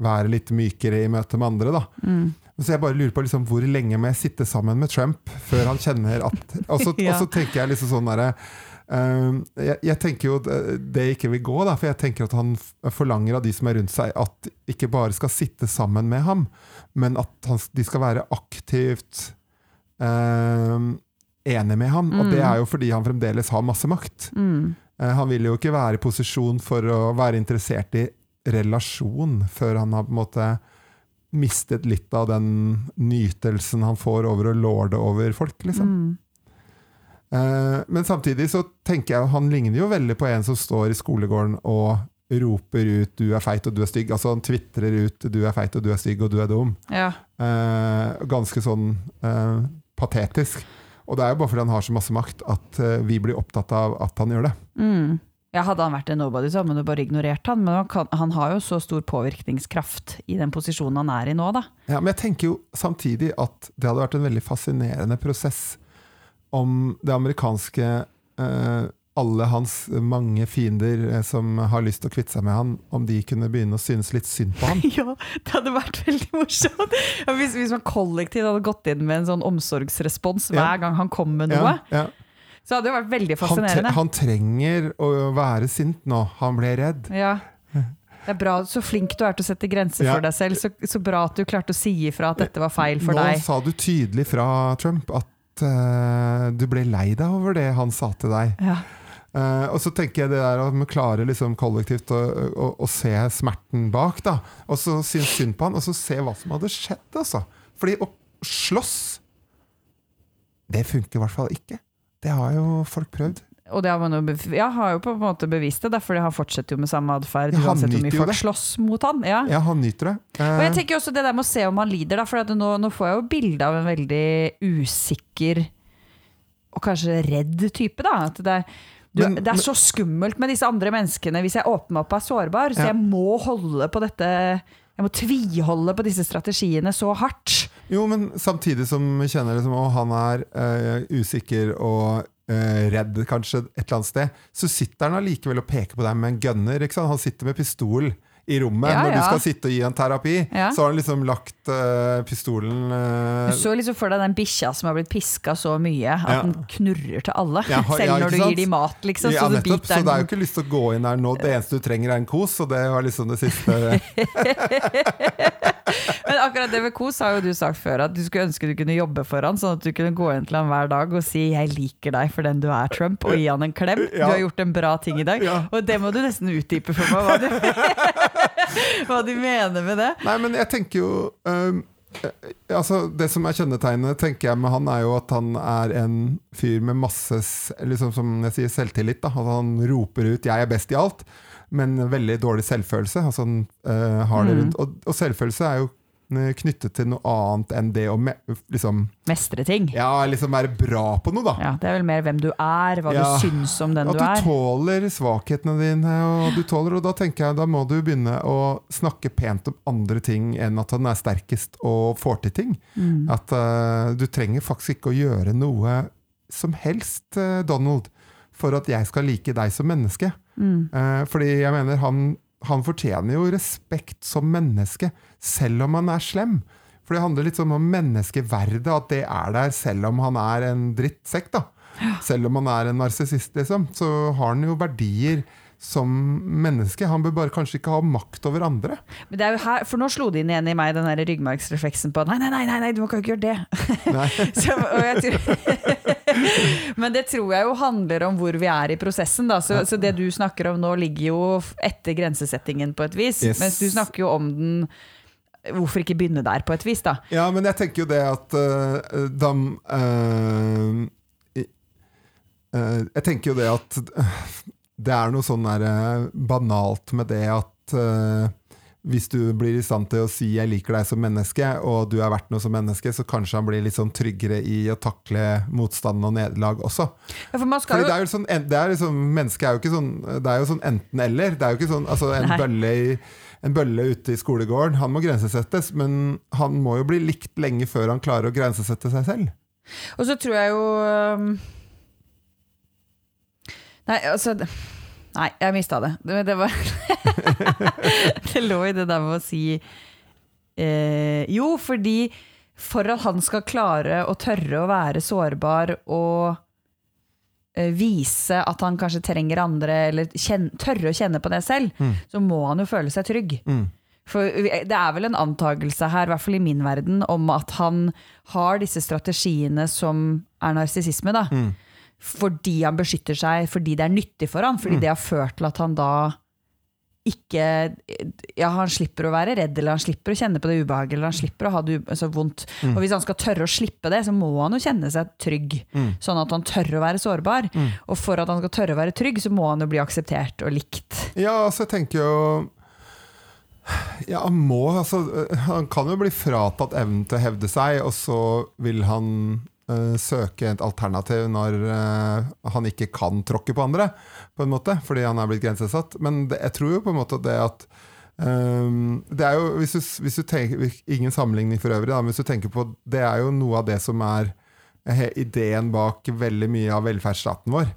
være litt mykere i møte med andre. da. Mm. Så jeg bare lurer på liksom, hvor lenge må jeg sitte sammen med Trump før han kjenner at Og så, Ja. tenker jeg liksom sånn derre uh, jeg, jeg tenker jo det, det ikke vil gå, da, for jeg tenker at han forlanger av de som er rundt seg, at ikke bare skal sitte sammen med ham, men at han, de skal være aktivt uh, enig med ham. Og Mm. det er jo fordi han fremdeles har masse makt. Mm. Uh, Han vil jo ikke være i posisjon for å være interessert i relasjon før han har på en måte mistet litt av den nytelsen han får over å lorde over folk, liksom. Mm. Eh, Men samtidig så tenker jeg han ligner jo veldig på en som står i skolegården og roper ut 'du er feit og du er stygg'. Altså han tvitrer ut 'du er feit og du er stygg og du er dum'. Ja. Eh, ganske sånn eh, patetisk. Og det er jo bare fordi han har så masse makt at eh, vi blir opptatt av at han gjør det. Mm. Ja, hadde han vært en nobody, så hadde man jo bare ignorert han. Men han, kan, han har jo så stor påvirkningskraft i den posisjonen han er i nå, da. Ja, men jeg tenker jo samtidig at det hadde vært en veldig fascinerende prosess om det amerikanske eh, Alle hans mange fiender eh, som har lyst til å kvitte seg med han, om de kunne begynne å synes litt synd på han. Ja, det hadde vært veldig morsomt. Hvis, hvis man kollektivt hadde gått inn med en sånn omsorgsrespons hver Ja. gang han kom med noe, Ja, ja. Så hadde det vært veldig Han, tre fascinerende. han trenger å være sint nå. Han ble redd. Ja. Det er bra, Så flink du er til å sette grenser Ja. for deg selv. Så, så bra at du klarte å si ifra at dette var feil for Nå deg. sa du tydelig fra, Trump, at uh, du ble lei deg over det han sa til deg. Ja. Uh, og så tenker jeg det der at vi klarer liksom kollektivt å, å, å se smerten bak, da. Og så synes synd på han, og så se hva som hadde skjedd, altså. Fordi å slåss, det funker i hvert fall ikke. Det har jo folk prøvd. Og det har man jo, ja, har jo på en måte bevist det, derfor for han fortsetter jo med samme atferd Ja, uansett hvor mye folk det. slåss mot han. Ja. Ja, han nyter det. Eh, Og jeg tenker også det der med å se om han lider, da, for at nå, nå får jeg jo bilde av en veldig usikker og kanskje redd type. da, at det er du, Men- det er så skummelt med disse andre menneskene hvis jeg åpner meg opp og er sårbar, så Ja. jeg må holde på dette Jeg må tviholde på disse strategiene så hardt. Jo, men samtidig som vi kjenner liksom, at han er uh, usikker og uh, redd kanskje et eller annet sted, så sitter han allikevel og peker på deg med en gunner. Han sitter med pistol i rommet Ja, når du skal sitte og gi en terapi. Ja. Så har han liksom lagt uh, pistolen uh, Du så liksom for deg den bikkja som har blitt piska så mye at Ja. den knurrer til alle. Ja, ha- Selv ja, når du sant? gir dem mat, liksom. ja, så du biter så det er jo ikke lyst til å gå inn der nå. Det eneste du trenger er en kos, og det var liksom det siste. Men akkurat det med kos har jo du sagt før, at du skulle ønske du kunne jobbe for han, sånn at du kunne gå inn til han hver dag og si 'jeg liker deg for den du er, Trump', og gi han en klem. Du har gjort en bra ting i dag. Og det må du nesten utdype for meg, hva du, hva du mener med det. Nei, men jeg tenker jo eh, Altså, Det som er kjennetegnet tenker jeg med han, er jo at han er en fyr med masse liksom som jeg sier, selvtillit. da Altså, Han roper ut 'jeg er best i alt', men veldig dårlig selvfølelse. Altså han øh, har det Mm. rundt og, og selvfølelse er jo knyttet til noe annet enn det å me liksom, Mestre ting. ja, liksom være bra på noe, da. Ja, det er vel mer hvem du er, hva Ja. du syns om den At du du er. tåler svakhetene dine, og du tåler, og da tenker jeg da må du begynne å snakke pent om andre ting enn at han er sterkest og får til ting. Mm. At uh, du trenger faktisk ikke å gjøre noe som helst, uh, Donald, for at jeg skal like deg som menneske. Mm. Uh, fordi jeg mener han, han fortjener jo respekt som menneske, selv om han er slem. For det handler litt sånn om menneskeverdet, at det er der selv om han er en drittsekk. da. Selv om han er en narsissist, liksom, så har han jo verdier som menneske. Han bør bare kanskje ikke ha makt over andre. Men det er jo her, for nå slo det inn igjen i meg den ryggmargsrefleksen på nei, nei, nei, nei, nei du kan ikke gjøre det. Nei. Så, og jeg tror, men det tror jeg jo handler om hvor vi er i prosessen. Da. Så, så det du snakker om nå, ligger jo etter grensesettingen på et vis. Yes. Mens du snakker jo om den Hvorfor ikke begynne der, på et vis, da? Ja, men jeg tenker jo det at uh, de uh, i- eh, Jeg tenker jo det at uh, det er noe sånn der, uh, banalt med det at eh, hvis du blir i stand til å si 'jeg liker deg som menneske', og du er verdt noe som menneske, så kanskje han blir litt sånn tryggere i å takle motstand og nederlag også. Ja, for Fordi jo det er jo sånn, det er liksom, Mennesket er jo ikke sånn Det er jo sånn enten-eller. Det er jo ikke sånn altså en bølle, i, en bølle ute i skolegården, han må grensesettes, men han må jo bli likt lenge før han klarer å grensesette seg selv. Og så tror jeg jo Nei, altså Nei, jeg mista det. Det, det var Det lå i det der med å si eh, Jo, fordi for at han skal klare å tørre å være sårbar og eh, vise at han kanskje trenger andre, eller kjen, tørre å kjenne på det selv, Mm. så må han jo føle seg trygg. Mm. For det er vel en antakelse her, i hvert fall i min verden, om at han har disse strategiene som er narsissisme, da. Mm. Fordi han beskytter seg, fordi det er nyttig for han, fordi Mm. det har ført til at han da ikke Ja, han slipper å være redd, eller han slipper å kjenne på det ubehaget, eller han slipper å ha det så vondt. Mm. Og hvis han skal tørre å slippe det, så må han jo kjenne seg trygg, Mm. sånn at han tør å være sårbar. Mm. Og for at han skal tørre å være trygg, så må han jo bli akseptert og likt. Ja, altså jeg tenker jo Ja, han må altså, Han kan jo bli fratatt evnen til å hevde seg, og så vil han søke et alternativ når øh, han ikke kan tråkke på andre, på en måte, fordi han er blitt grensesatt. Men det, jeg tror jo på en måte det at um, det er jo, hvis du, hvis du tenker, Ingen sammenligning for øvrig, da, men hvis du tenker på Det er jo noe av det som er ideen bak veldig mye av velferdsstaten vår.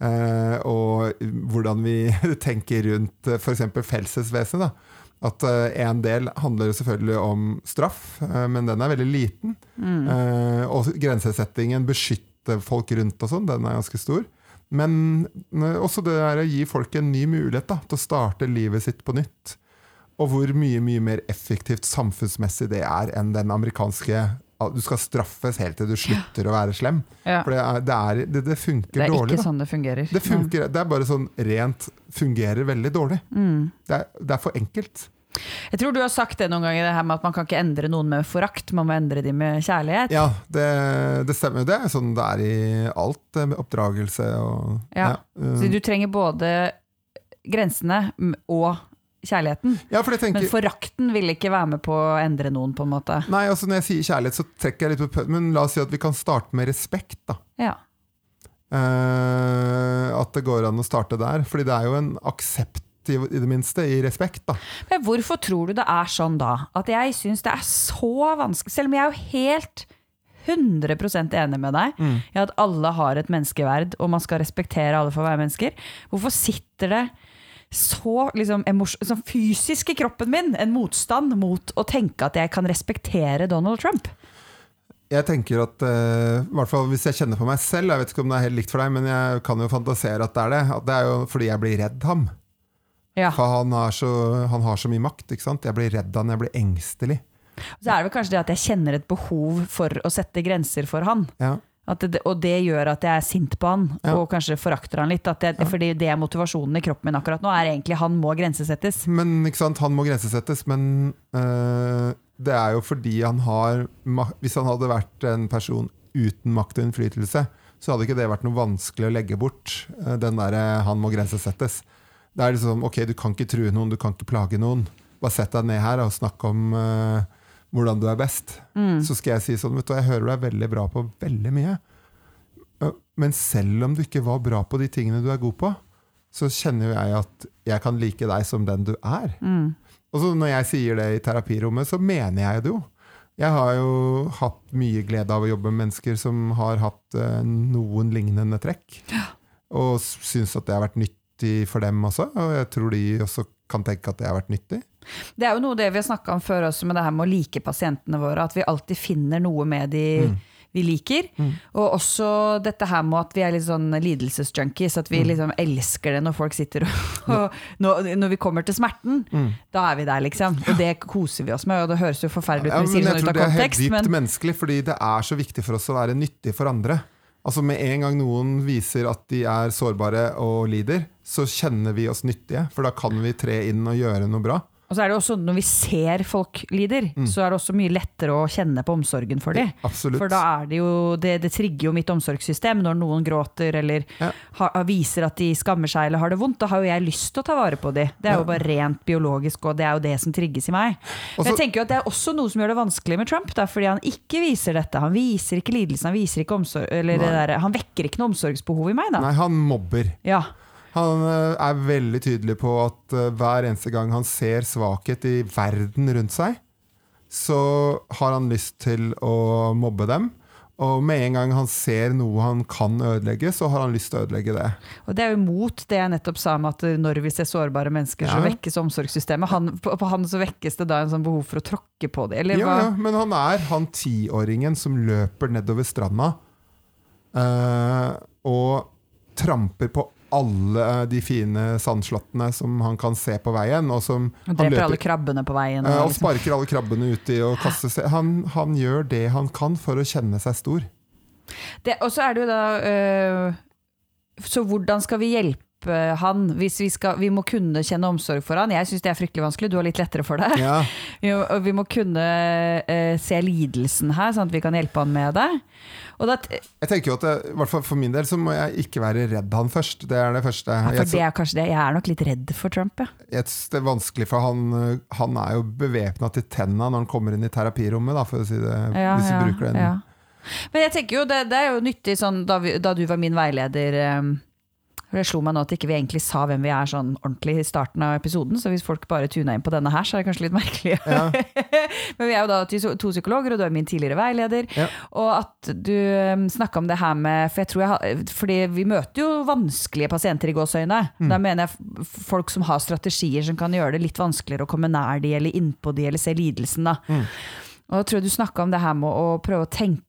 Uh, og hvordan vi tenker rundt f.eks. felsesvesenet. At uh, en del handler selvfølgelig om straff, uh, men den er veldig liten. Eh, og grensesettingen, beskytte folk rundt og sånn, den er ganske stor. Men også det der å gi folk en ny mulighet da, til å starte livet sitt på nytt. Og hvor mye mye mer effektivt samfunnsmessig det er enn den amerikanske Du skal straffes helt til du slutter å være slem. Ja. For det, er, det, er, det, det funker Det er dårlig. ikke Da. sånn det fungerer. Det, funker, det er bare sånn rent fungerer veldig dårlig. Mm. Er, det er for enkelt. Jeg tror du har sagt det noen ganger, det her med at man kan ikke endre noen med forakt, man må endre dem med kjærlighet. Ja, det, det stemmer. Det er sånn det er i alt, med oppdragelse og Ja. ja. Så du trenger både grensene og kjærligheten. ja, for tenker Men forakten vil ikke være med på å endre noen, på en måte. Nei, altså Når jeg sier kjærlighet, så trekker jeg litt på Men la oss si at vi kan starte med respekt. da Ja. Uh, At det går an å starte der. Fordi det er jo en aksept, i, i det minste, i respekt. da Men hvorfor tror du det er sånn da? At jeg syns det er så vanskelig Selv om jeg er jo helt 100% enig med deg Mm. i at alle har et menneskeverd, og man skal respektere alle for å være mennesker. Hvorfor sitter det så liksom, sånn fysisk i kroppen min en motstand mot å tenke at jeg kan respektere Donald Trump? Jeg tenker at, uh, hvert fall Hvis jeg kjenner på meg selv, jeg vet ikke om det er helt likt for deg, men jeg kan jo fantasere at det er det. At det er jo fordi jeg blir redd ham. Ja. For han, er så, han har så mye makt. ikke sant? Jeg blir redd han, jeg blir engstelig. Så er det vel kanskje det at jeg kjenner et behov for å sette grenser for han. Ja. At det, og det gjør at jeg er sint på han, Ja. og kanskje forakter han litt. At jeg, Fordi det er motivasjonen i kroppen min akkurat nå, er egentlig han må grensesettes. Men ikke sant, han må grensesettes, men øh, det er jo fordi han har Hvis han hadde vært en person uten makt og innflytelse, så hadde ikke det vært noe vanskelig å legge bort eh, den derre 'han må grensesettes'. Det er liksom ok, du kan ikke true noen, du kan ikke plage noen. Bare sett deg ned her og snakk om uh, hvordan du er best. Så skal jeg si sånn, vet du, jeg hører du er veldig bra på veldig mye. Eh, Men selv om du ikke var bra på de tingene du er god på, så kjenner jo jeg at jeg kan like deg som den du er. Og så når jeg sier det i terapirommet, så mener jeg det jo. Jeg har jo hatt mye glede av å jobbe med mennesker som har hatt eh, noen lignende trekk. Og syns at det har vært nyttig for dem også. Og jeg tror de også kan tenke at det har vært nyttig. Det er jo noe det vi har snakka om før også, med det her med å like pasientene våre. At vi alltid finner noe med de vi liker. Og også dette her med at vi er litt sånn lidelsesjunkies. At vi liksom elsker det når folk sitter og, og når, når vi kommer til smerten, da er vi der, liksom. Og det koser vi oss med. Og det høres jo forferdelig ut når vi sier jeg det sånn ut tror det er helt dypt men menneskelig, fordi det er så viktig for oss å være nyttig for andre. Altså Med en gang noen viser at de er sårbare og lider, så kjenner vi oss nyttige. For da kan vi tre inn og gjøre noe bra. Og så er det også når vi ser folk lider, så er det også mye lettere å kjenne på omsorgen for dem. Absolutt. For da er det jo Det, det trigger jo mitt omsorgssystem når noen gråter eller Ja. har, viser at de skammer seg eller har det vondt. Da har jo jeg lyst til å ta vare på dem. Det er jo bare rent biologisk, og det er jo det som trigges i meg. Men jeg tenker jo at det er også noe som gjør det vanskelig med Trump, da, fordi han ikke viser dette. Han viser ikke lidelsen, han viser ikke omsorg Eller det der, han vekker ikke noe omsorgsbehov i meg, da. Nei, han mobber. Ja. Han eh, er veldig tydelig på at eh, hver eneste gang han ser svakhet i verden rundt seg, så har han lyst til å mobbe dem. Og med en gang han ser noe han kan ødelegge, så har han lyst til å ødelegge det. Og det er jo mot det jeg nettopp sa om at når vi ser sårbare mennesker, så vekkes omsorgssystemet. Han, på, på han så vekkes det da en sånn behov for å tråkke på det, eller Ja, hva? ja, men han er han tiåringen som løper nedover stranda eh, og tramper på alle de fine sandslottene som han kan se på veien, og som Og han dreper løper alle krabbene på veien. Eh, Og liksom. sparker alle krabbene uti og kaster seg han, han gjør det han kan for å kjenne seg stor. det, og så er det jo da øh, Så hvordan skal vi hjelpe han hvis vi skal Vi må kunne kjenne omsorg for han. Jeg syns det er fryktelig vanskelig, du har litt lettere for det. Ja. Vi må, vi må kunne uh, se lidelsen her, sånn at vi kan hjelpe han med det. Jeg tenker jo at det, i hvert fall For min del så må jeg ikke være redd han først. Det er det første. ja, for det er kanskje det. Jeg er nok litt redd for Trump, ja. jeg, det er vanskelig for han eh, Han er jo bevæpna til tenna når han kommer inn i terapirommet, da, for å si det, Ja, hvis vi ja, bruker den. ja. Men jeg tenker jo, det, det er jo nyttig sånn da, vi, da du var min veileder um, for Det slo meg nå at ikke vi egentlig sa hvem vi er sånn ordentlig i starten av episoden, så hvis folk bare tuna inn på denne her, så er det kanskje litt merkelig. Ja. Men vi er jo da to psykologer, og du er min tidligere veileder. Ja. Og at du um, snakka om det her med For jeg tror jeg fordi vi møter jo vanskelige pasienter i gåseøyne. Mm. Da mener jeg folk som har strategier som kan gjøre det litt vanskeligere å komme nær de, eller innpå de, eller se lidelsen. da. Mm. Og jeg tror du snakka om det her med å prøve å tenke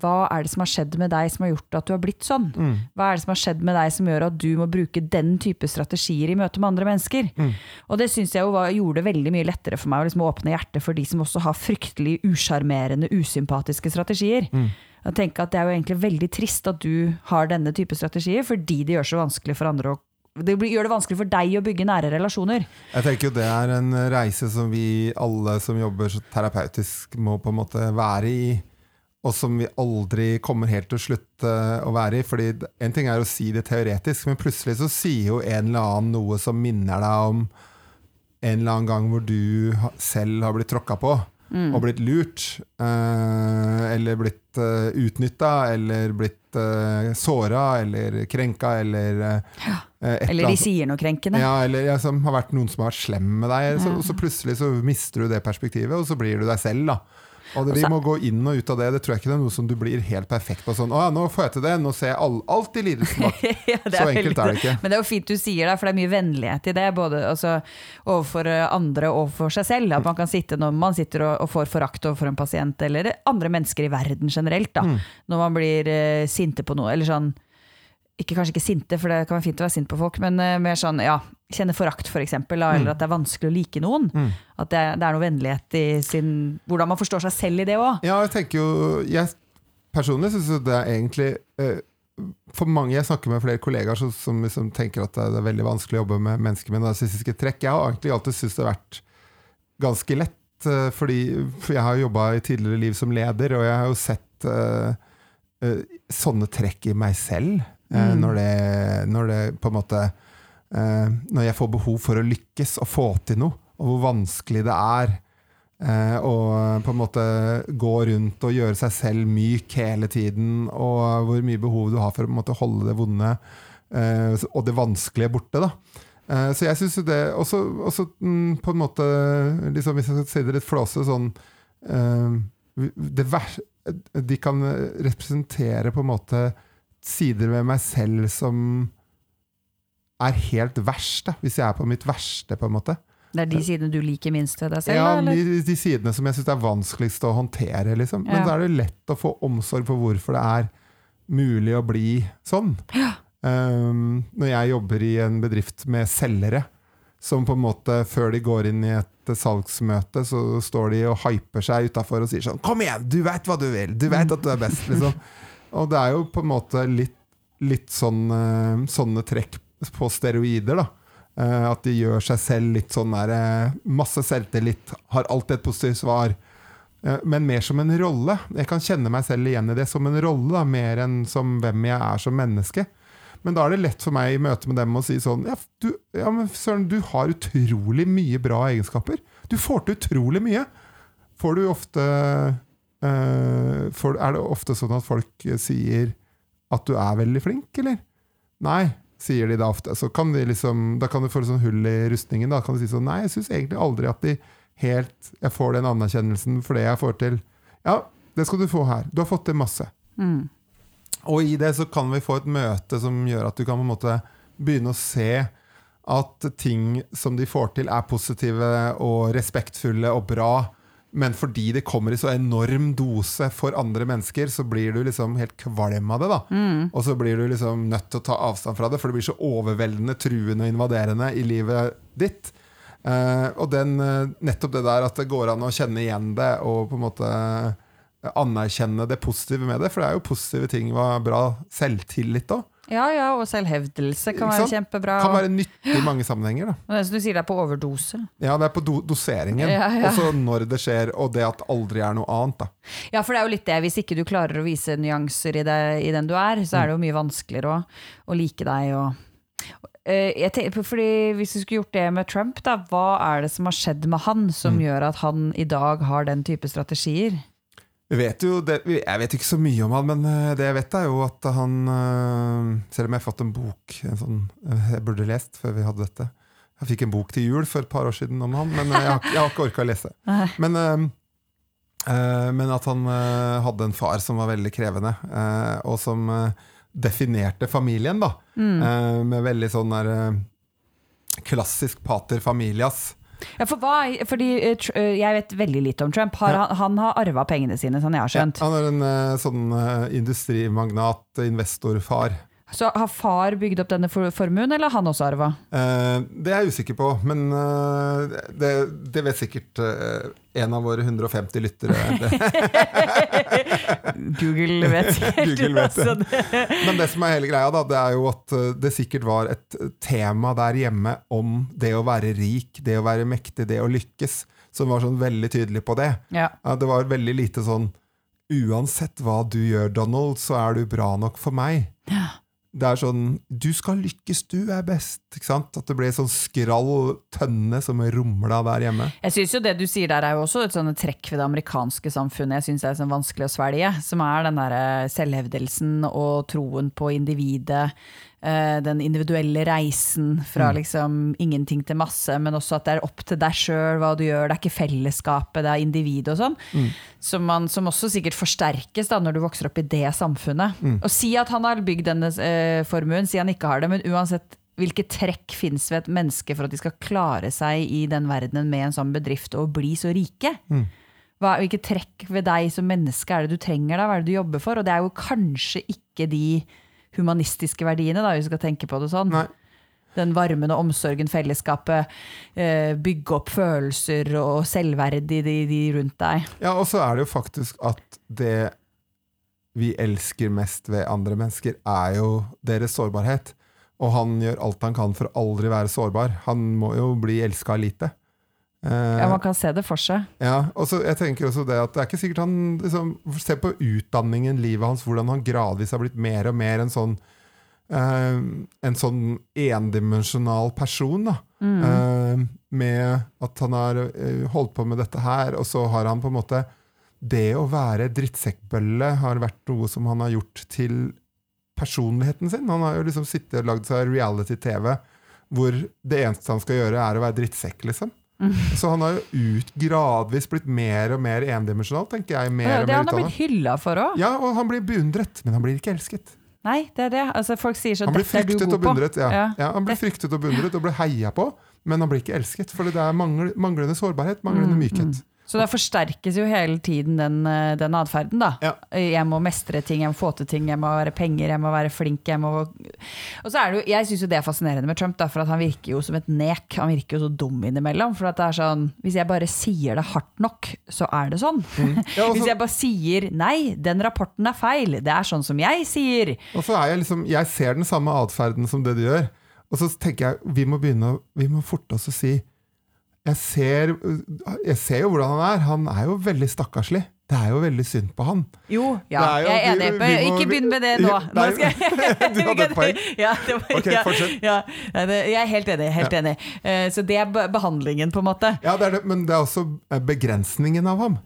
hva er det som har skjedd med deg som har gjort at du har blitt sånn? Mm. Hva er det som har skjedd med deg som gjør at du må bruke den type strategier i møte med andre mennesker? Mm. Og det syns jeg jo var, gjorde det veldig mye lettere for meg å liksom åpne hjertet for de som også har fryktelig usjarmerende, usympatiske strategier. Mm. Jeg tenker at Det er jo egentlig veldig trist at du har denne type strategier, fordi det gjør så vanskelig for andre å det gjør det vanskelig for deg å bygge nære relasjoner. Jeg tenker jo det er en reise som vi alle som jobber så terapeutisk må på en måte være i, og som vi aldri kommer helt til å slutte å være i. Fordi en ting er å si det teoretisk, men plutselig så sier jo en eller annen noe som minner deg om en eller annen gang hvor du selv har blitt tråkka på. Og blitt lurt, eh, eller blitt uh, utnytta, eller blitt uh, såra, eller krenka, eller eh, et Eller de sier noe krenkende. ja, eller ja, som har vært noen som har vært slem med deg. Så, Ja. så plutselig så mister du det perspektivet, og så blir du deg selv. da og det, Vi må gå inn og ut av det. Det tror jeg ikke det er noe som du blir helt perfekt på. Sånn, å ja, nå får jeg til det, nå ser jeg all, i lidelsen bak. Ja, Så enkelt veldig- er det ikke. Men det er jo fint du sier det, for det er mye vennlighet i det. Både altså, overfor eh, andre og for seg selv. At man kan sitte når man sitter og, og får forakt overfor en pasient, eller andre mennesker i verden generelt. Da. Mm. Når man blir uh, sinte på noe. Eller sånn ikke, Kanskje ikke sinte, for det kan være fint å være sint på folk, men uh, mer sånn ja, kjenne forakt, for eksempel. Eller Mm. at det er vanskelig å like noen. Mm. At det, det er noe vennlighet i sin Hvordan man forstår seg selv i det òg. Ja, jeg tenker jo Jeg personlig syns det er egentlig eh, For mange Jeg snakker med flere kollegaer som, som som, tenker at det er veldig vanskelig å jobbe med mennesker med narsissistiske trekk. Jeg har egentlig alltid syntes det har vært ganske lett, eh, fordi for jeg har jobba i tidligere liv som leder, og jeg har jo sett eh, eh, sånne trekk i meg selv. eh, Mm. når, det, når det på en måte eh, Når jeg får behov for å lykkes og få til noe, og hvor vanskelig det er eh, å på en måte gå rundt og gjøre seg selv myk hele tiden, og hvor mye behov du har for å måte holde det vonde eh, og det vanskelige borte. da Eh, Så jeg synes jo det også, også mm, på en måte liksom, Hvis jeg skal si det litt flåse sånn eh, De kan representere på en måte sider ved meg selv som er helt verst, da, hvis jeg er på mitt verste, på en måte. Det er de sidene du liker minst ved deg selv? Ja, eller? de, de sidene som jeg syns er vanskeligst å håndtere, liksom. Men Ja. da er det lett å få omsorg for hvorfor det er mulig å bli sånn. Um, når jeg jobber i en bedrift med selgere, som på en måte før de går inn i et salgsmøte, så står de og hyper seg utafor og sier sånn 'Kom igjen, du veit hva du vil! Du veit at du er best!' liksom. Og det er jo på en måte litt, litt sånn, eh, sånne trekk på steroider, da. Eh, at de gjør seg selv litt sånn der eh, Masse selvtillit, har alltid et positivt svar. Eh, Men mer som en rolle. Jeg kan kjenne meg selv igjen i det som en rolle, da, mer enn som hvem jeg er som menneske. Men da er det lett for meg i møte med dem å si sånn Ja, du, ja men Søren, du har utrolig mye bra egenskaper. Du får til utrolig mye. Får du ofte eh, får, Er det ofte sånn at folk sier at du er veldig flink, eller? Nei, sier de da ofte. Så kan de liksom, da kan du få et sånn hull i rustningen. Da kan du si sånn Nei, jeg syns egentlig aldri at de helt Jeg får den anerkjennelsen for det jeg får til. Ja, det skal du få her. Du har fått til masse. Mm. Og i det så kan vi få et møte som gjør at du kan på en måte begynne å se at ting som de får til, er positive og respektfulle og bra. Men fordi det kommer i så enorm dose for andre mennesker, så blir du liksom helt kvalm av det. da. Mm. Og så blir du liksom nødt til å ta avstand fra det, for det blir så overveldende, truende og invaderende i livet ditt. Eh, og den, eh, nettopp det der at det går an å kjenne igjen det, og på en måte anerkjenne det positive med det, for det er jo positive ting var bra selvtillit òg. Ja, ja, og selvhevdelse kan være kjempebra. Kan være nyttig i mange sammenhenger. da. Du sier, det er på overdose. Ja, det er på do doseringen. Ja, ja. Også når det skjer, og det at aldri er noe annet. da. Ja, for det er jo litt det. Hvis ikke du klarer å vise nyanser i, det, i den du er, så er det jo mye vanskeligere å, å like deg. Og, Eh, jeg tenker, fordi Hvis du skulle gjort det med Trump, da, hva er det som har skjedd med han som Mm. gjør at han i dag har den type strategier? Vet det, Jeg vet ikke så mye om han, men eh, det jeg vet er jo at han eh, Selv om jeg har fått en bok en sånn, eh, jeg burde lest før vi hadde dette. Jeg fikk en bok til jul for et par år siden om han, men jeg har, jeg har ikke orka å lese. Men, men at han hadde en far som var veldig krevende, og som definerte familien, da. Mm. Med veldig sånn der klassisk pater familias. Ja, for hva, fordi eh, eh, Jeg vet veldig lite om Trump. Har, Ja. han, han har arva pengene sine, sånn jeg har skjønt. Han er en eh, sånn industrimagnat, investorfar. Så har far bygd opp denne formuen, eller har han også arva? Eh, det er jeg usikker på, men eh, det, det vet sikkert eh, en av våre 150 lyttere. Google vet sikkert. Google vet det. altså, det. Men det som er hele greia, da, det er jo at eh, det sikkert var et tema der hjemme om det å være rik, det å være mektig, det å lykkes, som var sånn veldig tydelig på det. Ja. Ja, det var veldig lite sånn Uansett hva du gjør, Donald, så er du bra nok for meg. Det er sånn Du skal lykkes, du er best. Ikke sant? At det ble sånn skrall tønne som rumla der hjemme. Jeg synes jo Det du sier der, er jo også et sånne trekk ved det amerikanske samfunnet jeg synes er sånn vanskelig å svelge. Som er den derre selvhevdelsen og troen på individet. Eh, Den individuelle reisen fra liksom ingenting til masse, men også at det er opp til deg sjøl hva du gjør. Det er ikke fellesskapet, det er individet og sånn. Som, man, som også sikkert forsterkes da når du vokser opp i det samfunnet. Og si at han har bygd denne eh, formuen, si han ikke har det, men uansett hvilke trekk fins ved et menneske for at de skal klare seg i den verdenen med en sånn bedrift og bli så rike? Hva, hvilke trekk ved deg som menneske er det du trenger da? Hva er det du jobber for? Og det er jo kanskje ikke de humanistiske verdiene, da, hvis vi skal tenke på det sånn. Nei. Den varmen og omsorgen, fellesskapet, eh, bygge opp følelser og selvverd i de, de rundt deg. Ja, og så er det jo faktisk at det vi elsker mest ved andre mennesker, er jo deres sårbarhet. Og han gjør alt han kan for å aldri være sårbar. Han må jo bli elska lite. Eh, Ja, man kan se det for seg. Ja, og så jeg tenker også det at det er ikke sikkert han liksom, Se på utdanningen, livet hans, hvordan han gradvis har blitt mer og mer en sånn uh, En sånn endimensjonal person, da. Eh, med at han har eh, holdt på med dette her, og så har han på en måte Det å være drittsekkbølle har vært noe som han har gjort til personligheten sin. Han har jo liksom sittet og lagd seg reality-TV hvor det eneste han skal gjøre, er å være drittsekk, liksom. Så han har jo ut gradvis blitt mer og mer endimensjonal, tenker jeg. Mer Det er og mer han har blitt hylla for òg. Ja, og han blir beundret, men han blir ikke elsket. Nei, det er det. Altså, folk sier så Han blir fryktet og beundret. Ja. Ja. Ja, han blir fryktet og beundret og blir heia på, men han blir ikke elsket. For det er mangl manglende sårbarhet, manglende Mm, mykhet. Så da forsterkes jo hele tiden den, eh, den atferden, da. Ja. Jeg må mestre ting, jeg må få til ting, jeg må være penger, jeg må være flink. Jeg må Og så er det jo, jeg syns jo det er fascinerende med Trump, da, for at han virker jo som et nek. Han virker jo så dum innimellom. For at det er sånn Hvis jeg bare sier det hardt nok, så er det sånn. Ja, og Hvis jeg bare sier nei, den rapporten er feil, det er sånn som jeg sier. Og så er jeg liksom Jeg ser den samme atferden som det du gjør. Og så tenker jeg vi må begynne Vi må forte oss å si jeg ser, jeg ser jo hvordan han er. Han er jo veldig stakkarslig. Det er jo veldig synd på han. Jo, ja, jo- jeg er enig. vi- vi må- ikke begynn med det nå. Nå jeg- du hadde et poeng. Ja, det var, Ok, ja, fortsett. Ja, jeg er helt enig. Helt enig. Eh, Så det er behandlingen, på en måte. Ja, det er det, men det er også eh, begrensningen av ham.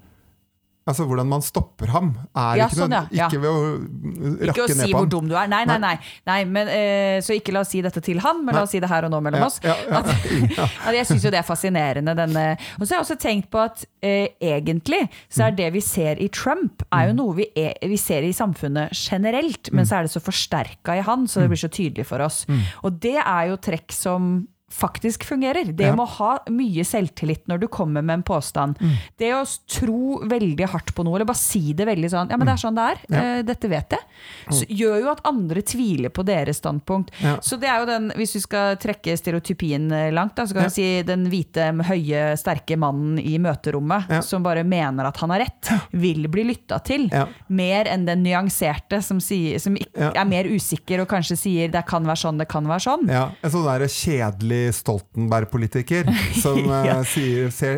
Altså hvordan man stopper ham, er Ja, ikke, sånn, ja. ikke ved å Ikke å ned si på hvor dum du er. Nei, nei, nei. nei men, uh, så ikke la oss si dette til han, men la oss si det her og nå mellom Ja, oss. ja, ja, ja. At jeg syns jo det er fascinerende. Denne. Og så har jeg også tenkt på at uh, egentlig så er det vi ser i Trump, er jo noe vi, er, vi ser i samfunnet generelt, men så er det så forsterka i han, så det blir så tydelig for oss. Og det er jo trekk som faktisk fungerer. Det Ja. med å ha mye selvtillit når du kommer med en påstand. Det å tro veldig hardt på noe, eller bare si det veldig sånn Ja, men det er sånn det er. Ja. Eh, dette vet jeg. Så gjør jo at andre tviler på deres standpunkt. Ja. Så det er jo den, hvis vi skal trekke stereotypien eh, langt, da, så kan vi si den hvite, høye, sterke mannen i møterommet som bare mener at han har rett, vil bli lytta til. Mer enn den nyanserte som, sier, som er mer usikker og kanskje sier det kan være sånn, det kan være sånn. Ja, en sånn der kjedelig Stoltenberg-politiker, som eh, Ja.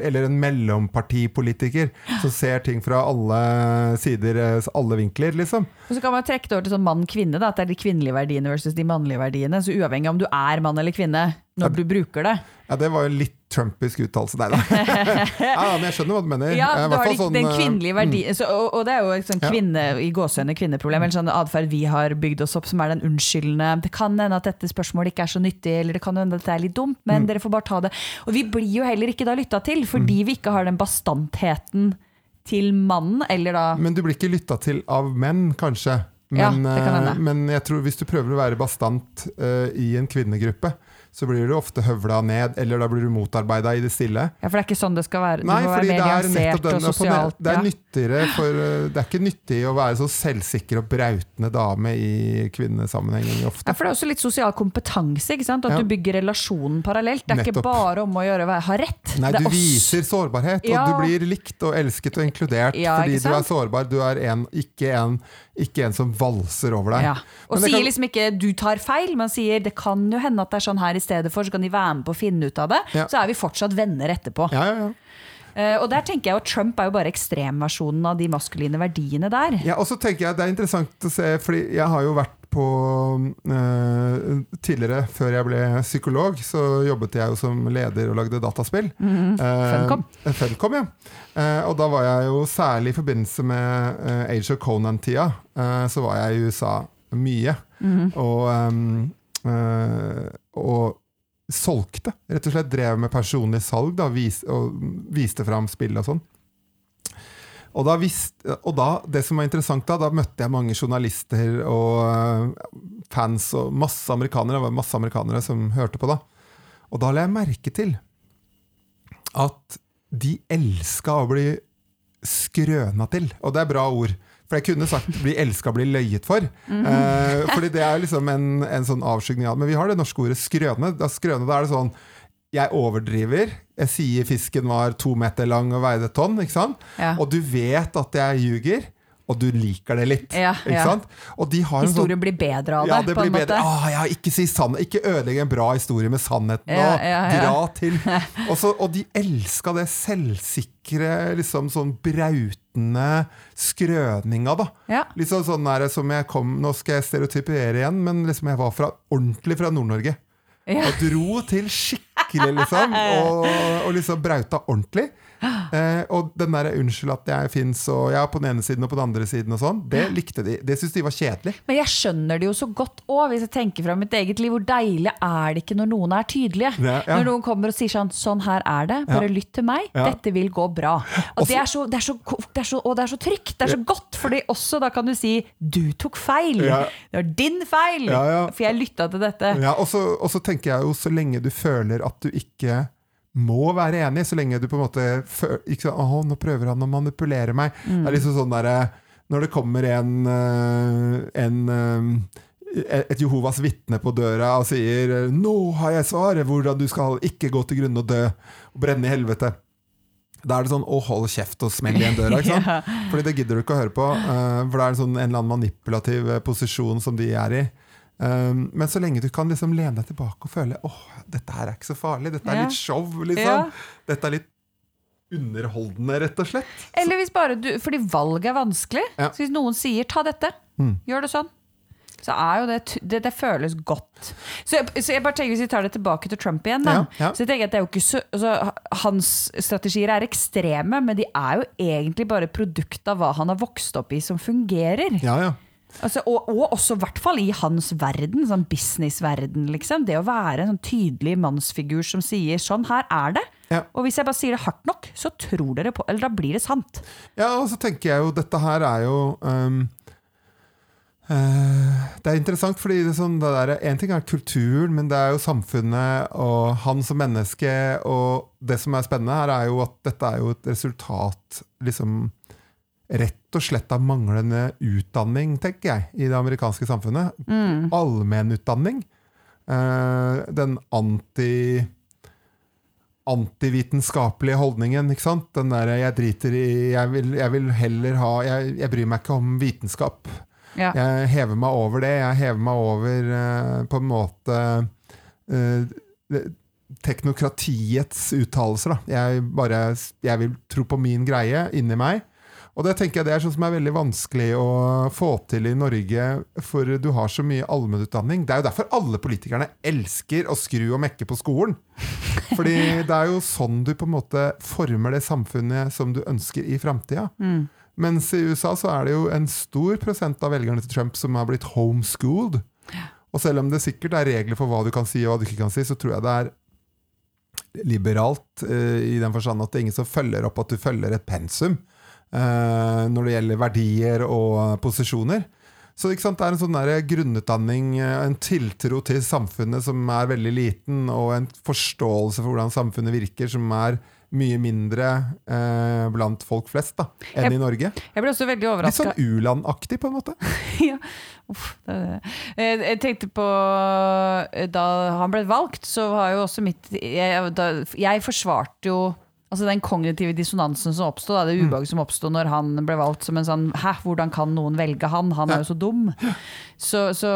eller en mellompartipolitiker, som ser ting fra alle sider, eh, alle vinkler, liksom. Og så kan man trekke det over til sånn mann-kvinne, at det er de kvinnelige verdiene versus de mannlige verdiene. Så uavhengig om du er mann eller kvinne når du bruker det. Ja, Det var jo litt trumpisk uttalelse der, da. ja, men jeg skjønner hva du mener. Ja, Eh, du har sånn, den kvinnelige verdi, mm. så, og, og det er jo et sånn Ja. kvinne, i gåsehøyne kvinneproblem, eller sånn atferd vi har bygd oss opp som er den unnskyldende. Det kan hende at dette spørsmålet ikke er så nyttig, eller det kan hende at det er litt dumt, men Mm. dere får bare ta det. Og vi blir jo heller ikke da lytta til, fordi vi ikke har den bastantheten til mannen, eller da Men du blir ikke lytta til av menn, kanskje. Ja, Men, kan eh, men jeg tror hvis du prøver å være bastant uh, i en kvinnegruppe, så blir du ofte høvla ned, eller da blir du motarbeida i det stille. Ja, For det er ikke sånn det skal være? Nei, må være det mer er nyansert og sosialt? Det er nyttigere for eh, Det er ikke nyttig å være så selvsikker og brautende dame i kvinnesammenhengen ofte. Ja, for det er også litt sosial kompetanse, ikke sant? at Ja. du bygger relasjonen parallelt. Det er Nettopp. ikke bare om å gjøre, hva jeg har rett. Nei, du er viser sårbarhet, Ja. og du blir likt og elsket og inkludert Ja, fordi du er sårbar. Du er en, ikke, en, ikke en som valser over deg. Ja. Og sier kan- liksom ikke 'du tar feil', men sier 'det kan jo hende at det er sånn her i stedet for', så kan de være med på å finne ut av det. Ja. Så er vi fortsatt venner etterpå. Ja, ja, ja. Uh, og der tenker jeg at Trump er jo bare ekstremversjonen av de maskuline verdiene der. Ja, og så tenker jeg Det er interessant å se, fordi jeg har jo vært på uh, Tidligere, før jeg ble psykolog, så jobbet jeg jo som leder og lagde dataspill. Mm -hmm. uh, Funcom. Funcom, ja. Og da var jeg jo særlig i forbindelse med Age of Conan-tida, så var jeg i USA mye. Mhm. Og, um, og solgte. Rett og slett drev med personlig salg da, vis, og viste fram spill og sånn. Og da, visste, og da, det som var interessant da, da møtte jeg mange journalister og eh, fans og masse amerikanere. Det var masse amerikanere som hørte på da. Og da la jeg merke til at de elska å bli skrøna til. Og det er bra ord. For jeg kunne sagt 'bli elska, bli løyet for'. eh, fordi det er liksom en, en sånn avskygning av Men vi har det norske ordet skrøne. Da, skrøne, da er det sånn jeg overdriver. Jeg sier fisken var to meter lang og veide et tonn. Ja. Og du vet at jeg ljuger, og du liker det litt. Ja, ja. de har en sånn Historien blir bedre av det, ja, det blir bedre. måte. Ah, ja, ikke si sann, ikke ødelegg en bra historie med sannheten. Og. Dra til. Og, så, og de elska det selvsikre, liksom sånn brautende skrøninga, da. Ja. Litt sånn, der som jeg kom Nå skal jeg stereotypere igjen, men liksom jeg var fra, ordentlig fra Nord-Norge. Og dro til skikkelig, liksom. Og, og liksom brauta ordentlig. Eh, og den derre 'unnskyld at jeg fins', og jeg er på den ene siden og på den andre siden og sånn, det likte de. Det syntes de var kjedelig. Men jeg skjønner det jo så godt òg, hvis jeg tenker fra mitt eget liv. Hvor deilig er det ikke når noen er tydelige? Ja, ja. Når noen kommer og sier sånn 'sånn her er det, bare lytt til meg', dette vil gå bra. Og det er, så, det, er så, det, er så, og det er så trygt, det er så godt, fordi også da kan du si 'du tok feil'. Det var din feil! For jeg lytta til dette. Ja, og så tenker jeg jo så lenge du føler at du ikke må være enig, så lenge du på en måte ikke sånn, Å, nå prøver han å manipulere meg. Det er liksom sånn derre Når det kommer en, eh, en eh, et Jehovas vitne på døra og sier 'Nå har jeg svaret hvordan du skal ikke gå til grunne og dø og brenne i helvete'. Da er det sånn 'Å, hold kjeft og smell igjen døra'. ikke sant? Fordi det gidder du ikke å høre på. eh, for det er en, sånn, en eller annen manipulativ eh, posisjon som de er i. Um, men så lenge du kan liksom lene deg tilbake og føle åh, dette her er ikke så farlig, dette er Ja. litt show, liksom. Ja. Dette er litt underholdende, rett og slett. Eller hvis bare du Fordi valget er vanskelig. Ja. Så hvis noen sier 'ta dette', Mm. gjør det sånn. Så er jo det, det, det føles godt. Så jeg, så jeg bare tenker Hvis vi tar det tilbake til Trump igjen, da. Så jeg tenker at det er jo ikke så, altså, Hans strategier er ekstreme, men de er jo egentlig bare produkt av hva han har vokst opp i som fungerer. Ja, ja. Altså, og, og også i hvert fall i hans verden, sånn businessverden. Liksom. Det å være en sånn tydelig mannsfigur som sier 'sånn her er det'. Ja. Og hvis jeg bare sier det hardt nok, så tror dere på Eller da blir det sant. Ja, og så tenker jeg jo dette her er jo um, Det er interessant, fordi det er sånn, det der, en ting er kulturen, men det er jo samfunnet og han som menneske. Og det som er spennende her, er jo at dette er jo et resultat liksom rett og slett av manglende utdanning, tenker jeg, i det amerikanske samfunnet. Allmennutdanning. Eh, den anti antivitenskapelige holdningen. ikke sant? Den der, jeg driter i Jeg vil, jeg vil heller ha jeg, jeg bryr meg ikke om vitenskap. Ja. Jeg hever meg over det. Jeg hever meg over eh, på en måte eh, teknokratiets uttalelser. Jeg, bare, jeg vil tro på min greie inni meg. Og det tenker jeg det er sånn som er veldig vanskelig å få til i Norge, for du har så mye allmennutdanning. Det er jo derfor alle politikerne elsker å skru og mekke på skolen. Fordi det er jo sånn du på en måte former det samfunnet som du ønsker i framtida. Mens i USA så er det jo en stor prosent av velgerne til Trump som har blitt homeschooled. Og selv om det sikkert er regler for hva du kan si og hva du ikke kan si, så tror jeg det er liberalt eh, i den forstand at det er ingen som følger opp at du følger et pensum når det gjelder verdier og posisjoner. Så det er en sånn grunnutdanning, eh, en tiltro til samfunnet som er veldig liten, og en forståelse for hvordan samfunnet virker som er mye mindre eh, blant folk flest da, enn Jeg- i Norge. Jeg ble også veldig Litt sånn u-landaktig, på en måte. ja. Uff, det, det. jeg tenkte på eh, Da han ble valgt, så var jo også mitt Jeg, da, jeg forsvarte jo Altså Den kognitive dissonansen som oppstod, det Mm. ubehaget som oppstod når han ble valgt som en sånn Hæ, hvordan kan noen velge han? Han er jo så dum. Så, så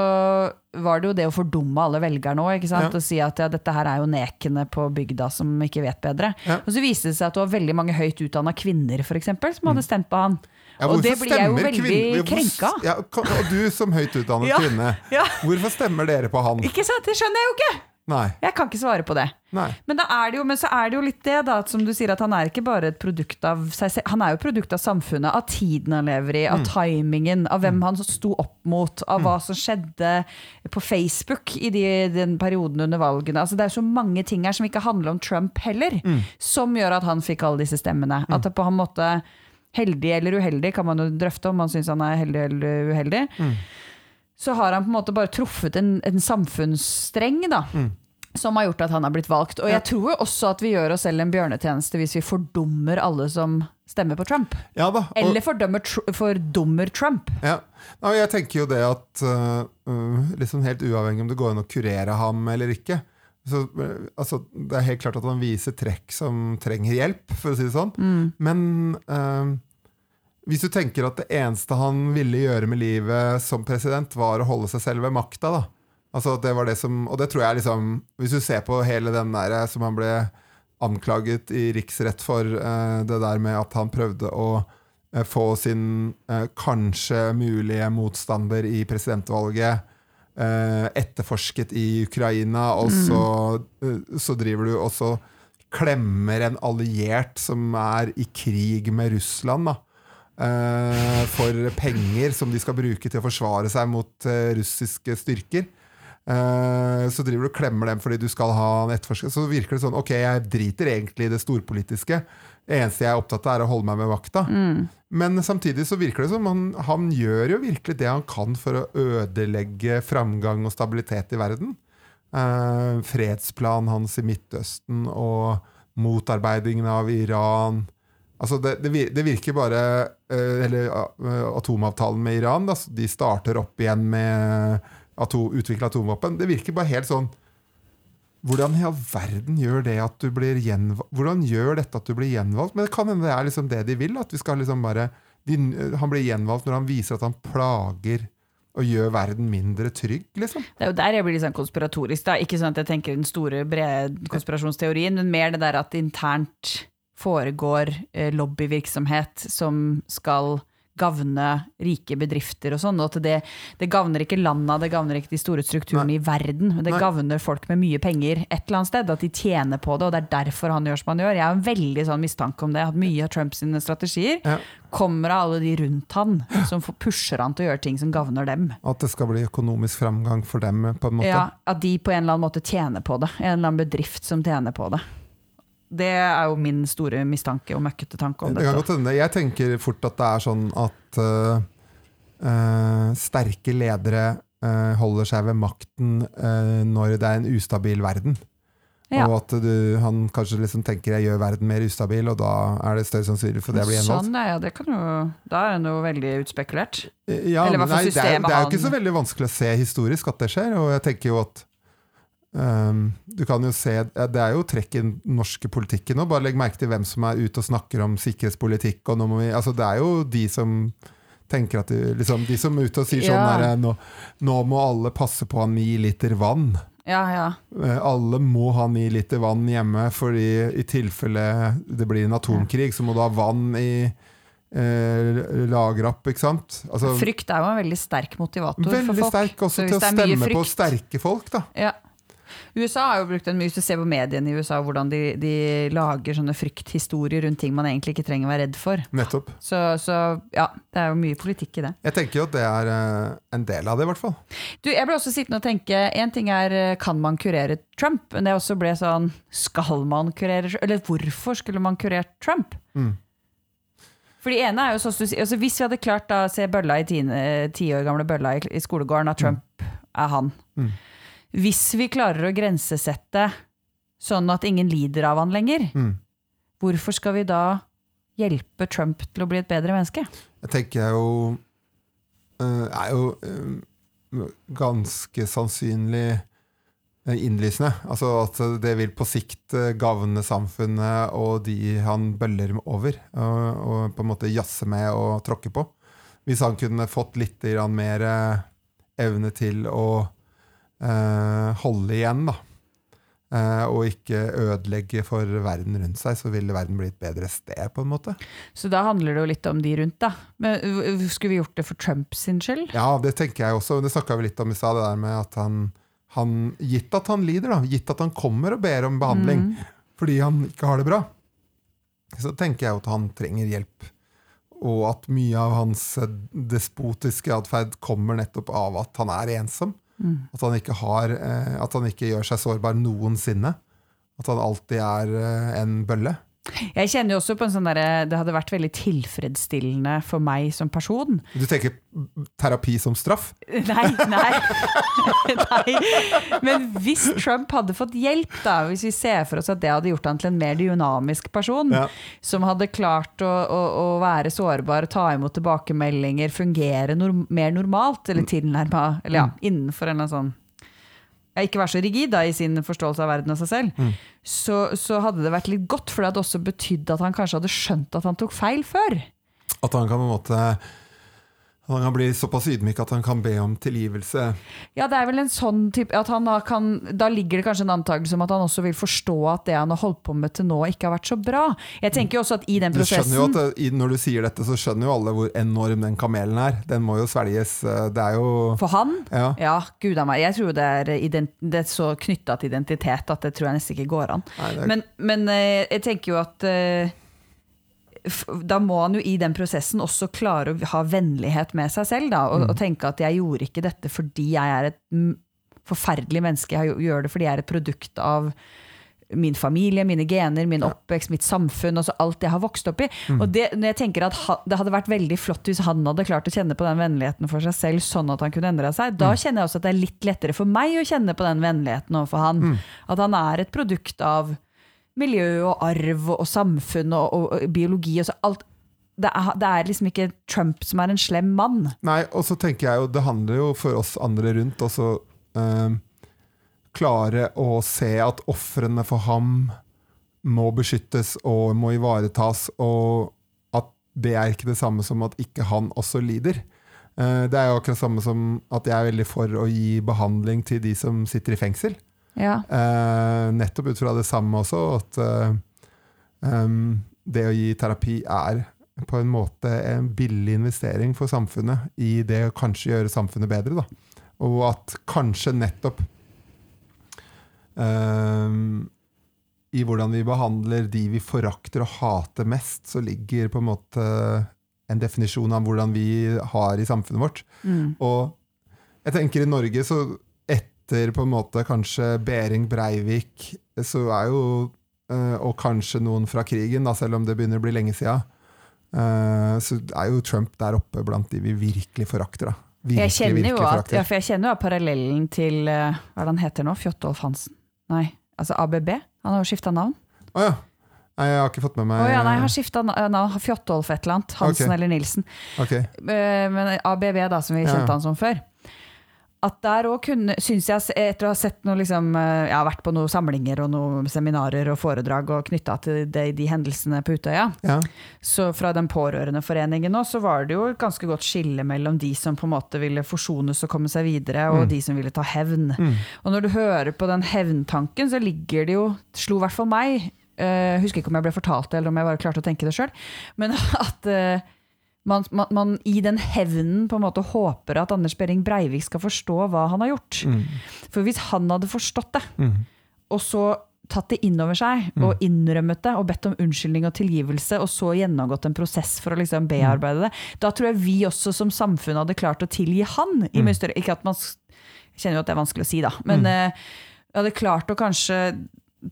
var det jo det å fordumme alle velgerne òg. Og si at ja, dette her er jo nekene på bygda som ikke vet bedre. Og så viste det seg at det var veldig mange høyt utdanna kvinner, for eksempel, som hadde stemt på han. Mm. Ja, og det blir jeg jo veldig kvinner- krenka. Ja, og du som høyt utdannet Ja. kvinne, hvorfor stemmer dere på han? Ikke sant? Det skjønner jeg jo ikke! Nei. Jeg kan ikke svare på det. Nei. Men, er det jo, men så er det jo litt det, da, at som du sier, at han er ikke bare et produkt av seg selv. Han er jo et produkt av samfunnet, av tiden han lever i, Mm. av timingen, av hvem han sto opp mot, av hva som skjedde på Facebook i de, den perioden under valgene. Altså, det er så mange ting her som ikke handler om Trump heller, Mm. som gjør at han fikk alle disse stemmene. At det på en måte Heldig eller uheldig, kan man jo drøfte om man syns han er heldig eller uheldig. Mm. Så har han på en måte bare truffet en, en samfunnsstreng, da Mm. som har gjort at han har blitt valgt. Og jeg tror jo også at vi gjør oss selv en bjørnetjeneste hvis vi fordummer alle som stemmer på Trump. Ja da. og- Eller fordømmer, fordummer Trump. Ja. Nei, jeg tenker jo det at uh, liksom helt uavhengig om det går an å kurere ham eller ikke så, uh, altså, Det er helt klart at han viser trekk som trenger hjelp, for å si det sånn. Men uh, hvis du tenker at det eneste han ville gjøre med livet som president, var å holde seg selv ved makta, da. Altså, det var det som, og det tror jeg liksom Hvis du ser på hele den der som han ble anklaget i riksrett for, eh, det der med at han prøvde å eh, få sin eh, kanskje mulige motstander i presidentvalget eh, etterforsket i Ukraina, og så, eh, så driver du og så klemmer en alliert som er i krig med Russland, da. Eh, for penger som de skal bruke til å forsvare seg mot eh, russiske styrker. Eh, så driver du og klemmer dem fordi du skal ha en etterforsker. Så virker det sånn Ok, jeg driter egentlig i det storpolitiske. Det eneste jeg er opptatt av, er å holde meg med vakta. Men samtidig så virker det som han, han gjør jo virkelig det han kan for å ødelegge framgang og stabilitet i verden. Eh, fredsplanen hans i Midtøsten og motarbeidingen av Iran. Altså det, det, virker bare eh, Eller eh, atomavtalen med Iran, da, de starter opp igjen med ato, utvikle atomvåpen. Det virker bare helt sånn Hvordan i all verden gjør det at du blir gjenvalgt? Hvordan gjør dette at du blir gjenvalgt? Men det kan hende det er liksom det de vil. At vi skal liksom bare de, Han blir gjenvalgt når han viser at han plager og gjør verden mindre trygg, liksom. Det er jo der jeg blir litt sånn konspiratorisk. da Ikke sånn at jeg tenker den store, brede konspirasjonsteorien, men mer det der at internt foregår eh, lobbyvirksomhet som skal gavne rike bedrifter og sånn. Og det, det gavner ikke landa, det gavner ikke de store strukturene i verden. men Det Nei. gavner folk med mye penger et eller annet sted. At de tjener på det, og det er derfor han gjør som han gjør. Jeg har en veldig sånn mistanke om det. At mye av Trumps strategier Ja. kommer av alle de rundt han, som pusher han til å gjøre ting som gavner dem. At det skal bli økonomisk framgang for dem, på en måte. Ja, At de på en eller annen måte tjener på det. En eller annen bedrift som tjener på det. Det er jo min store mistanke og møkkete tanke om Det dette. godt. Jeg tenker fort at det er sånn at uh, uh, sterke ledere uh, holder seg ved makten når det er en ustabil verden. Ja. Og at du, han kanskje liksom tenker jeg gjør verden mer ustabil, og da er det større sannsynlighet for det å blir gjenvalgt. Sånn, ja, det kan jo, da er det jo veldig utspekulert. Ja, Eller nei, det, er, det er jo ikke så veldig vanskelig å se historisk at det skjer, og jeg tenker jo at øhm, du kan jo se, Det er jo trekk i den norske politikken nå. Bare legg merke til hvem som er ute og snakker om sikkerhetspolitikk. Vi, altså det er jo de som tenker at de, liksom, de som er ute og sier sånn Ja. der, nå, nå må alle passe på å ha ni liter vann. Ja, ja. Eh, Alle må ha ni liter vann hjemme, fordi i tilfelle det blir en atomkrig, så må du ha vann i eh, lager opp, ikke sant? Altså, Frykt er jo en veldig sterk motivator for Veldig sterk også til å stemme frykt. på sterke folk, da. Ja. USA har jo brukt en mye, Hvis du ser på mediene i USA, hvordan de, de lager sånne frykthistorier rundt ting man egentlig ikke trenger å være redd for. Nettopp. Så, så ja, det er jo mye politikk i det. Jeg tenker jo at det er eh, en del av det, i hvert fall. Du, jeg ble også sittende og tenke En ting er eh, kan man kurere Trump, men det også ble sånn Skal man kurere Eller hvorfor skulle man kurert Trump? Mm. For det ene er jo sånn altså Hvis vi hadde klart å se bølla i tiende- ti år gamle bølla i, i skolegården, at Trump er han Mm. Hvis vi klarer å grensesette sånn at ingen lider av han lenger, Mm. hvorfor skal vi da hjelpe Trump til å bli et bedre menneske? Jeg tenker jo eh, er jo eh, ganske sannsynlig eh, innlysende. Altså at det vil på sikt eh, gagne samfunnet og de han bøller over, og, og på en måte jazze med og tråkke på. Hvis han kunne fått litt mer eh, evne til å eh, holde igjen, da. eh, og ikke ødelegge for verden rundt seg, så ville verden bli et bedre sted, på en måte. Så da handler det jo litt om de rundt, da. Men øh, skulle vi gjort det for Trumps sin skyld? Ja, det tenker jeg også. Det snakka vi litt om i stad, det der med at han, han Gitt at han lider, da, gitt at han kommer og ber om behandling fordi han ikke har det bra, så tenker jeg jo at han trenger hjelp. Og at mye av hans eh, despotiske atferd kommer nettopp av at han er ensom. At, han ikke har, eh, at han ikke gjør seg sårbar noensinne. At han alltid er eh, en bølle. Jeg kjenner jo også på en sånn derre Det hadde vært veldig tilfredsstillende for meg som person. Du tenker terapi som straff? Nei, nei. nei. Men hvis Trump hadde fått hjelp, da, hvis vi ser for oss at det hadde gjort han til en mer dynamisk person, Ja. som hadde klart å, å, å være sårbar, ta imot tilbakemeldinger, fungere norm mer normalt, eller tilnærma, eller ja, innenfor en eller annen sånn ja, ikke være så rigid da, i sin forståelse av verden og seg selv, så, så hadde det vært litt godt, for det hadde også betydd at han kanskje hadde skjønt at han tok feil før. At han kan på en måte Han kan bli såpass ydmyk at han kan be om tilgivelse. Ja, det er vel en sånn type at han da kan Da ligger det kanskje en antakelse om at han også vil forstå at det han har holdt på med til nå, ikke har vært så bra. Jeg tenker jo også at i den Du jo prosessen at det, Når du sier dette, så skjønner jo alle hvor enorm den kamelen er. Den må jo svelges. eh, Det er jo For han? Ja. Ja, gud a meg. Jeg tror det er, det er så knytta til identitet at det tror jeg nesten ikke går an. Nei, er- Men, men eh, jeg tenker jo at eh, da må han jo i den prosessen også klare å ha vennlighet med seg selv. Da, og, og tenke at jeg gjorde ikke dette fordi jeg er et mm, forferdelig menneske. Jeg gjør det fordi jeg er et produkt av min familie, mine gener, min oppvekst, mitt samfunn, altså alt jeg har vokst opp i. Og det, når jeg tenker at ha, det hadde vært veldig flott hvis han hadde klart å kjenne på den vennligheten for seg selv, sånn at han kunne endre seg, da kjenner jeg også at det er litt lettere for meg å kjenne på den vennligheten overfor han. At han er et produkt av miljø og arv og, samfunn og, og, og biologi og så alt. Det er, det er liksom ikke Trump som er en slem mann. Nei, og så tenker jeg jo Det handler jo for oss andre rundt også eh, klare å se at ofrene for ham må beskyttes og må ivaretas, og at det er ikke det samme som at ikke han også lider. Eh, det er jo akkurat samme som at jeg er veldig for å gi behandling til de som sitter i fengsel. Ja. Eh, nettopp ut fra det samme også, at eh, det å gi terapi er på en måte en billig investering for samfunnet i det å kanskje gjøre samfunnet bedre. Da. Og at kanskje nettopp em, i hvordan vi behandler de vi forakter og hater mest, så ligger på en måte en definisjon av hvordan vi har i samfunnet vårt. Mm. Og jeg tenker i Norge, så etter på en måte kanskje Behring Breivik, så er jo eh, Og kanskje noen fra krigen, da, selv om det begynner å bli lenge siden, eh, så er jo Trump der oppe blant de vi virkelig forakter. da. Virkelig, Jeg kjenner, jo at, ja, for jeg kjenner jo at parallellen til eh, Hva er det han heter nå? Fjotolf Hansen? Nei, altså ABB? Han har jo skifta navn. Å ja. Nei, jeg har ikke fått med meg oh, ja, nei, han har skifta navn. Fjotolf et eller annet. Hansen okay. eller Nilsen. Ok. Eh, Men ABB, da, som vi kjente ja. han som før. At der òg syns jeg, etter å ha sett noe liksom eh, Jeg har vært på noen samlinger og noen seminarer og foredrag og knytta til de, de hendelsene på Utøya. Ja. Så fra den pårørendeforeningen òg, så var det jo et ganske godt skille mellom de som på en måte ville forsones og komme seg videre, og Mm. de som ville ta hevn. Mm. Og når du hører på den hevntanken, så ligger det jo Slo i hvert fall meg. Uh, husker ikke om jeg ble fortalt det, eller om jeg bare klarte å tenke det sjøl. Men at eh, man, man, man i den hevnen på en måte håper at Anders Behring Breivik skal forstå hva han har gjort. Mm. For hvis han hadde forstått det, Mm. og så tatt det inn over seg, og innrømmet det, og bedt om unnskyldning og tilgivelse, og så gjennomgått en prosess for å liksom bearbeide det, da tror jeg vi også som samfunn hadde klart å tilgi han. i mye større, ikke at man, kjenner jo at det er vanskelig å si, da, men vi hadde klart å kanskje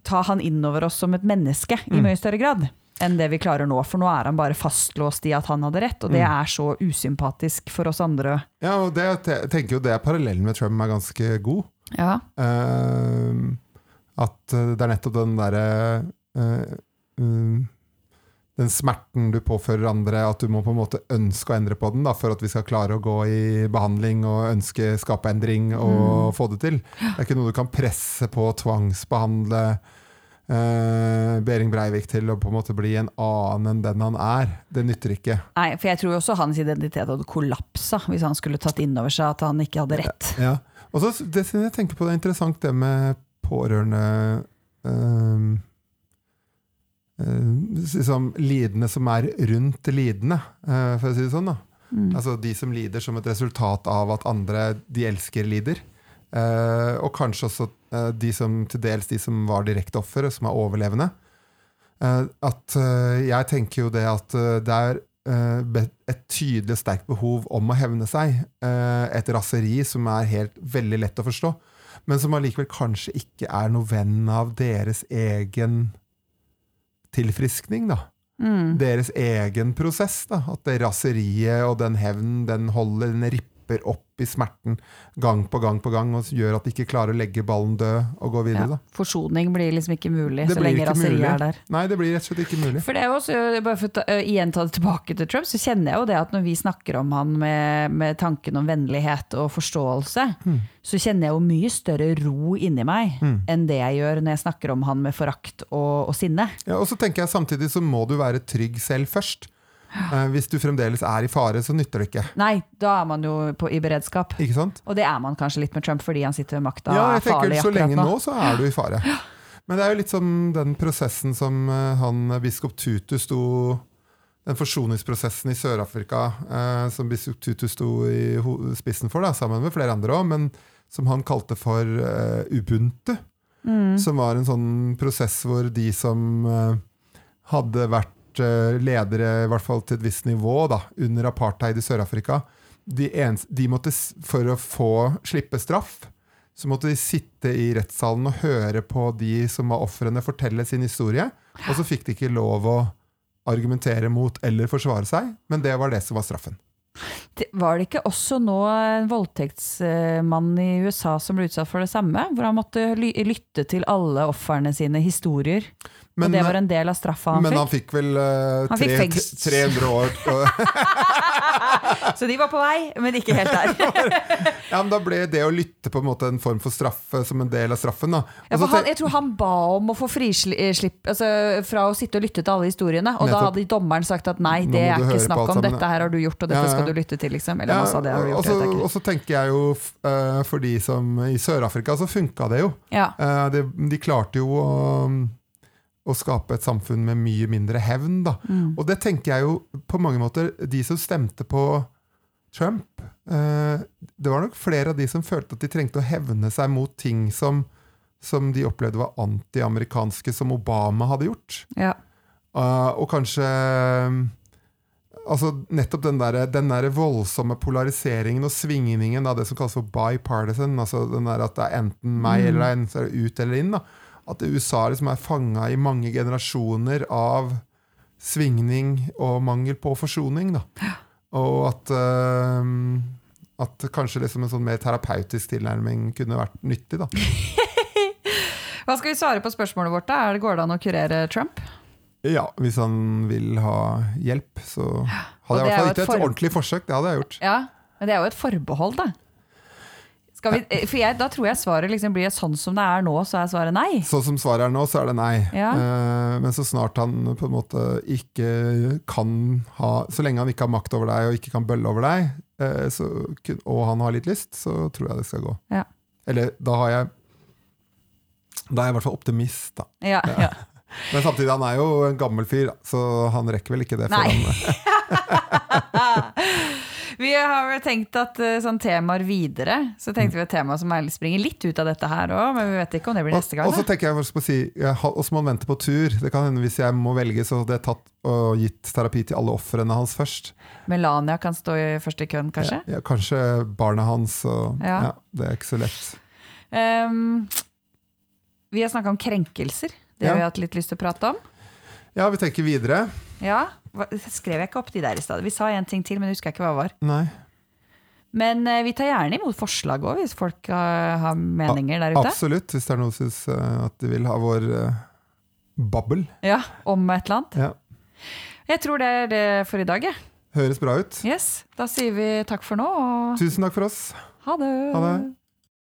ta han innover oss som et menneske i mye større grad. Enn det vi klarer nå. For nå er han bare fastlåst i at han hadde rett, og det Mm. er så usympatisk for oss andre. Ja, og det, jeg tenker jo det parallellen med Trump er ganske god. Ja. Uh, at eh, det er nettopp den derre uh, uh, Den smerten du påfører andre, at du må på en måte ønske å endre på den da, for at vi skal klare å gå i behandling og ønske skape endring og få det til. Det er ikke noe du kan presse på tvangsbehandle eh, Behring Breivik til å på en måte bli en annen enn den han er. Det nytter ikke. Nei, for jeg tror også hans identitet hadde kollapsa hvis han skulle tatt inn over seg at han ikke hadde rett. Ja. Og så det jeg tenker på det er interessant det med pårørende eh, liksom lidende som er rundt lidende, uh, for å si det sånn. da. Mm. Altså de som lider som et resultat av at andre de elsker, lider. Uh, og kanskje også de som til dels de som var direkte offer, som er overlevende. Eh, at eh, jeg tenker jo det at eh, det er eh, et tydelig og sterkt behov om å hevne seg. eh, et raseri som er helt veldig lett å forstå, men som allikevel kanskje ikke er noe venn av deres egen tilfriskning, da Mm. deres egen prosess. Da. At det raseriet og den hevnen, den holder, den ripper opp i smerten gang på gang på gang, og gjør at de ikke klarer å legge ballen død og gå videre. Ja. Forsoning blir liksom ikke mulig Det så lenge raseriet er der. Nei, det blir rett og slett ikke mulig. For det er også, bare for å ta, øh, igjen ta det tilbake til Trump, så kjenner jeg jo det at når vi snakker om han med, med tanken om vennlighet og forståelse, Mm. så kjenner jeg jo mye større ro inni meg Mm. enn det jeg gjør når jeg snakker om han med forakt og, og sinne. Ja, og så tenker jeg samtidig så må du være trygg selv først. Eh, hvis du fremdeles er i fare, så nytter det ikke. Nei, da er man jo på, i beredskap. Ikke sant? Og det er man kanskje litt med Trump fordi han sitter ved makta Ja, og jeg er tenker farlig Så lenge nå. nå, så er du i fare. Men det er jo litt som den prosessen som eh, han eh, biskop Tutu sto Den forsoningsprosessen i Sør-Afrika eh, som biskop Tutu sto i spissen for, da, sammen med flere andre òg, men som han kalte for eh, ubuntu. Mm. Som var en sånn prosess hvor de som eh, hadde vært eh, ledere, i hvert fall til et visst nivå, da, under apartheid i Sør-Afrika, de, de måtte, for å få slippe straff, så måtte de sitte i rettssalen og høre på de som var ofrene, fortelle sin historie. Og så fikk de ikke lov å argumentere mot eller forsvare seg, men det var det som var straffen. Det- Var det ikke også nå en voldtektsmann i USA som ble utsatt for det samme? Hvor han måtte lytte til alle ofrene sine historier. Men, og det var en del av straffa han men fikk. han fikk vel uh, Han tre- fikk 300 år. Så de var på vei, men ikke helt der. ja, men da ble det å lytte på en måte en form for straffe som en del av straffen. da. Ja, han, jeg tror han ba om å få frislipp altså, fra å sitte og lytte til alle historiene. Og da hadde dommeren sagt at nei, det er ikke snakk om, dette her har du gjort, og dette Ja, ja. skal du lytte til, liksom. Eller Ja, det har du og gjort, så- jeg Og så tenker jeg jo, eh, for de som I Sør-Afrika så funka det jo. Ja. Eh, det, de klarte jo å, å skape et samfunn med mye mindre hevn, da. Mm. Og det tenker jeg jo på mange måter De som stemte på Trump eh, Det var nok flere av de som følte at de trengte å hevne seg mot ting som, som de opplevde var antiamerikanske, som Obama hadde gjort. Ja. Uh, og kanskje Altså nettopp den der, den der voldsomme polariseringen og svingningen av det som kalles for bipartisan, altså den der at det er enten meg Mm. eller deg, så er det ut eller inn. da. At USA liksom er fanga i mange generasjoner av svingning og mangel på forsoning. da. Og at, eh, at kanskje liksom en sånn mer terapeutisk tilnærming kunne vært nyttig. da. Hva skal vi svare på spørsmålet vårt? da? Er det Går det an å kurere Trump? Ja, hvis han vil ha hjelp, så hadde jeg i er hvert fall gitt et et ordentlig forsøk. Det hadde jeg gjort. Ja, men det er jo et forbehold, da. Vi, eh, for jeg, da tror jeg svaret liksom blir sånn som det er nå, så er svaret nei. Sånn som svaret er nå, så er det nei. Ja. Uh, men så snart han på en måte ikke kan ha Så lenge han ikke har makt over deg og ikke kan bølle over deg, uh, så, og han har litt lyst, så tror jeg det skal gå. Ja. Eller da har jeg Da er jeg i hvert fall optimist, da. Ja, ja. Men samtidig, han er jo en gammel fyr, så han rekker vel ikke det. før Nei. Vi har tenkt at eh, sånn temaer videre, så tenkte vi et tema som er, springer litt ut av dette her òg, men vi vet ikke om det blir neste gang. Og så tenker jeg også på å si Og må han vente på tur. Det kan hende Hvis jeg må velge, så hadde jeg tatt og gitt terapi til alle ofrene hans først. Melania kan stå i første køen, kanskje. Ja, ja, kanskje barna hans. Og, Ja. ja. det er ikke så lett. Um, vi har snakka om krenkelser. Det har vi hatt litt lyst til å prate om. Ja, vi tenker videre. Ja, skrev jeg ikke opp de der i stad? Vi sa en ting til, men jeg husker ikke hva det var. Nei. Men eh, vi tar gjerne imot forslag òg, hvis folk eh, har meninger der ute. Absolutt, hvis det er noen som syns eh, at de vil ha vår babbel. Ja, Om et eller annet. Ja. Jeg tror det er det for i dag, jeg. Høres bra ut. Yes, Da sier vi takk for nå, og Tusen takk for oss. ha det. Ha det.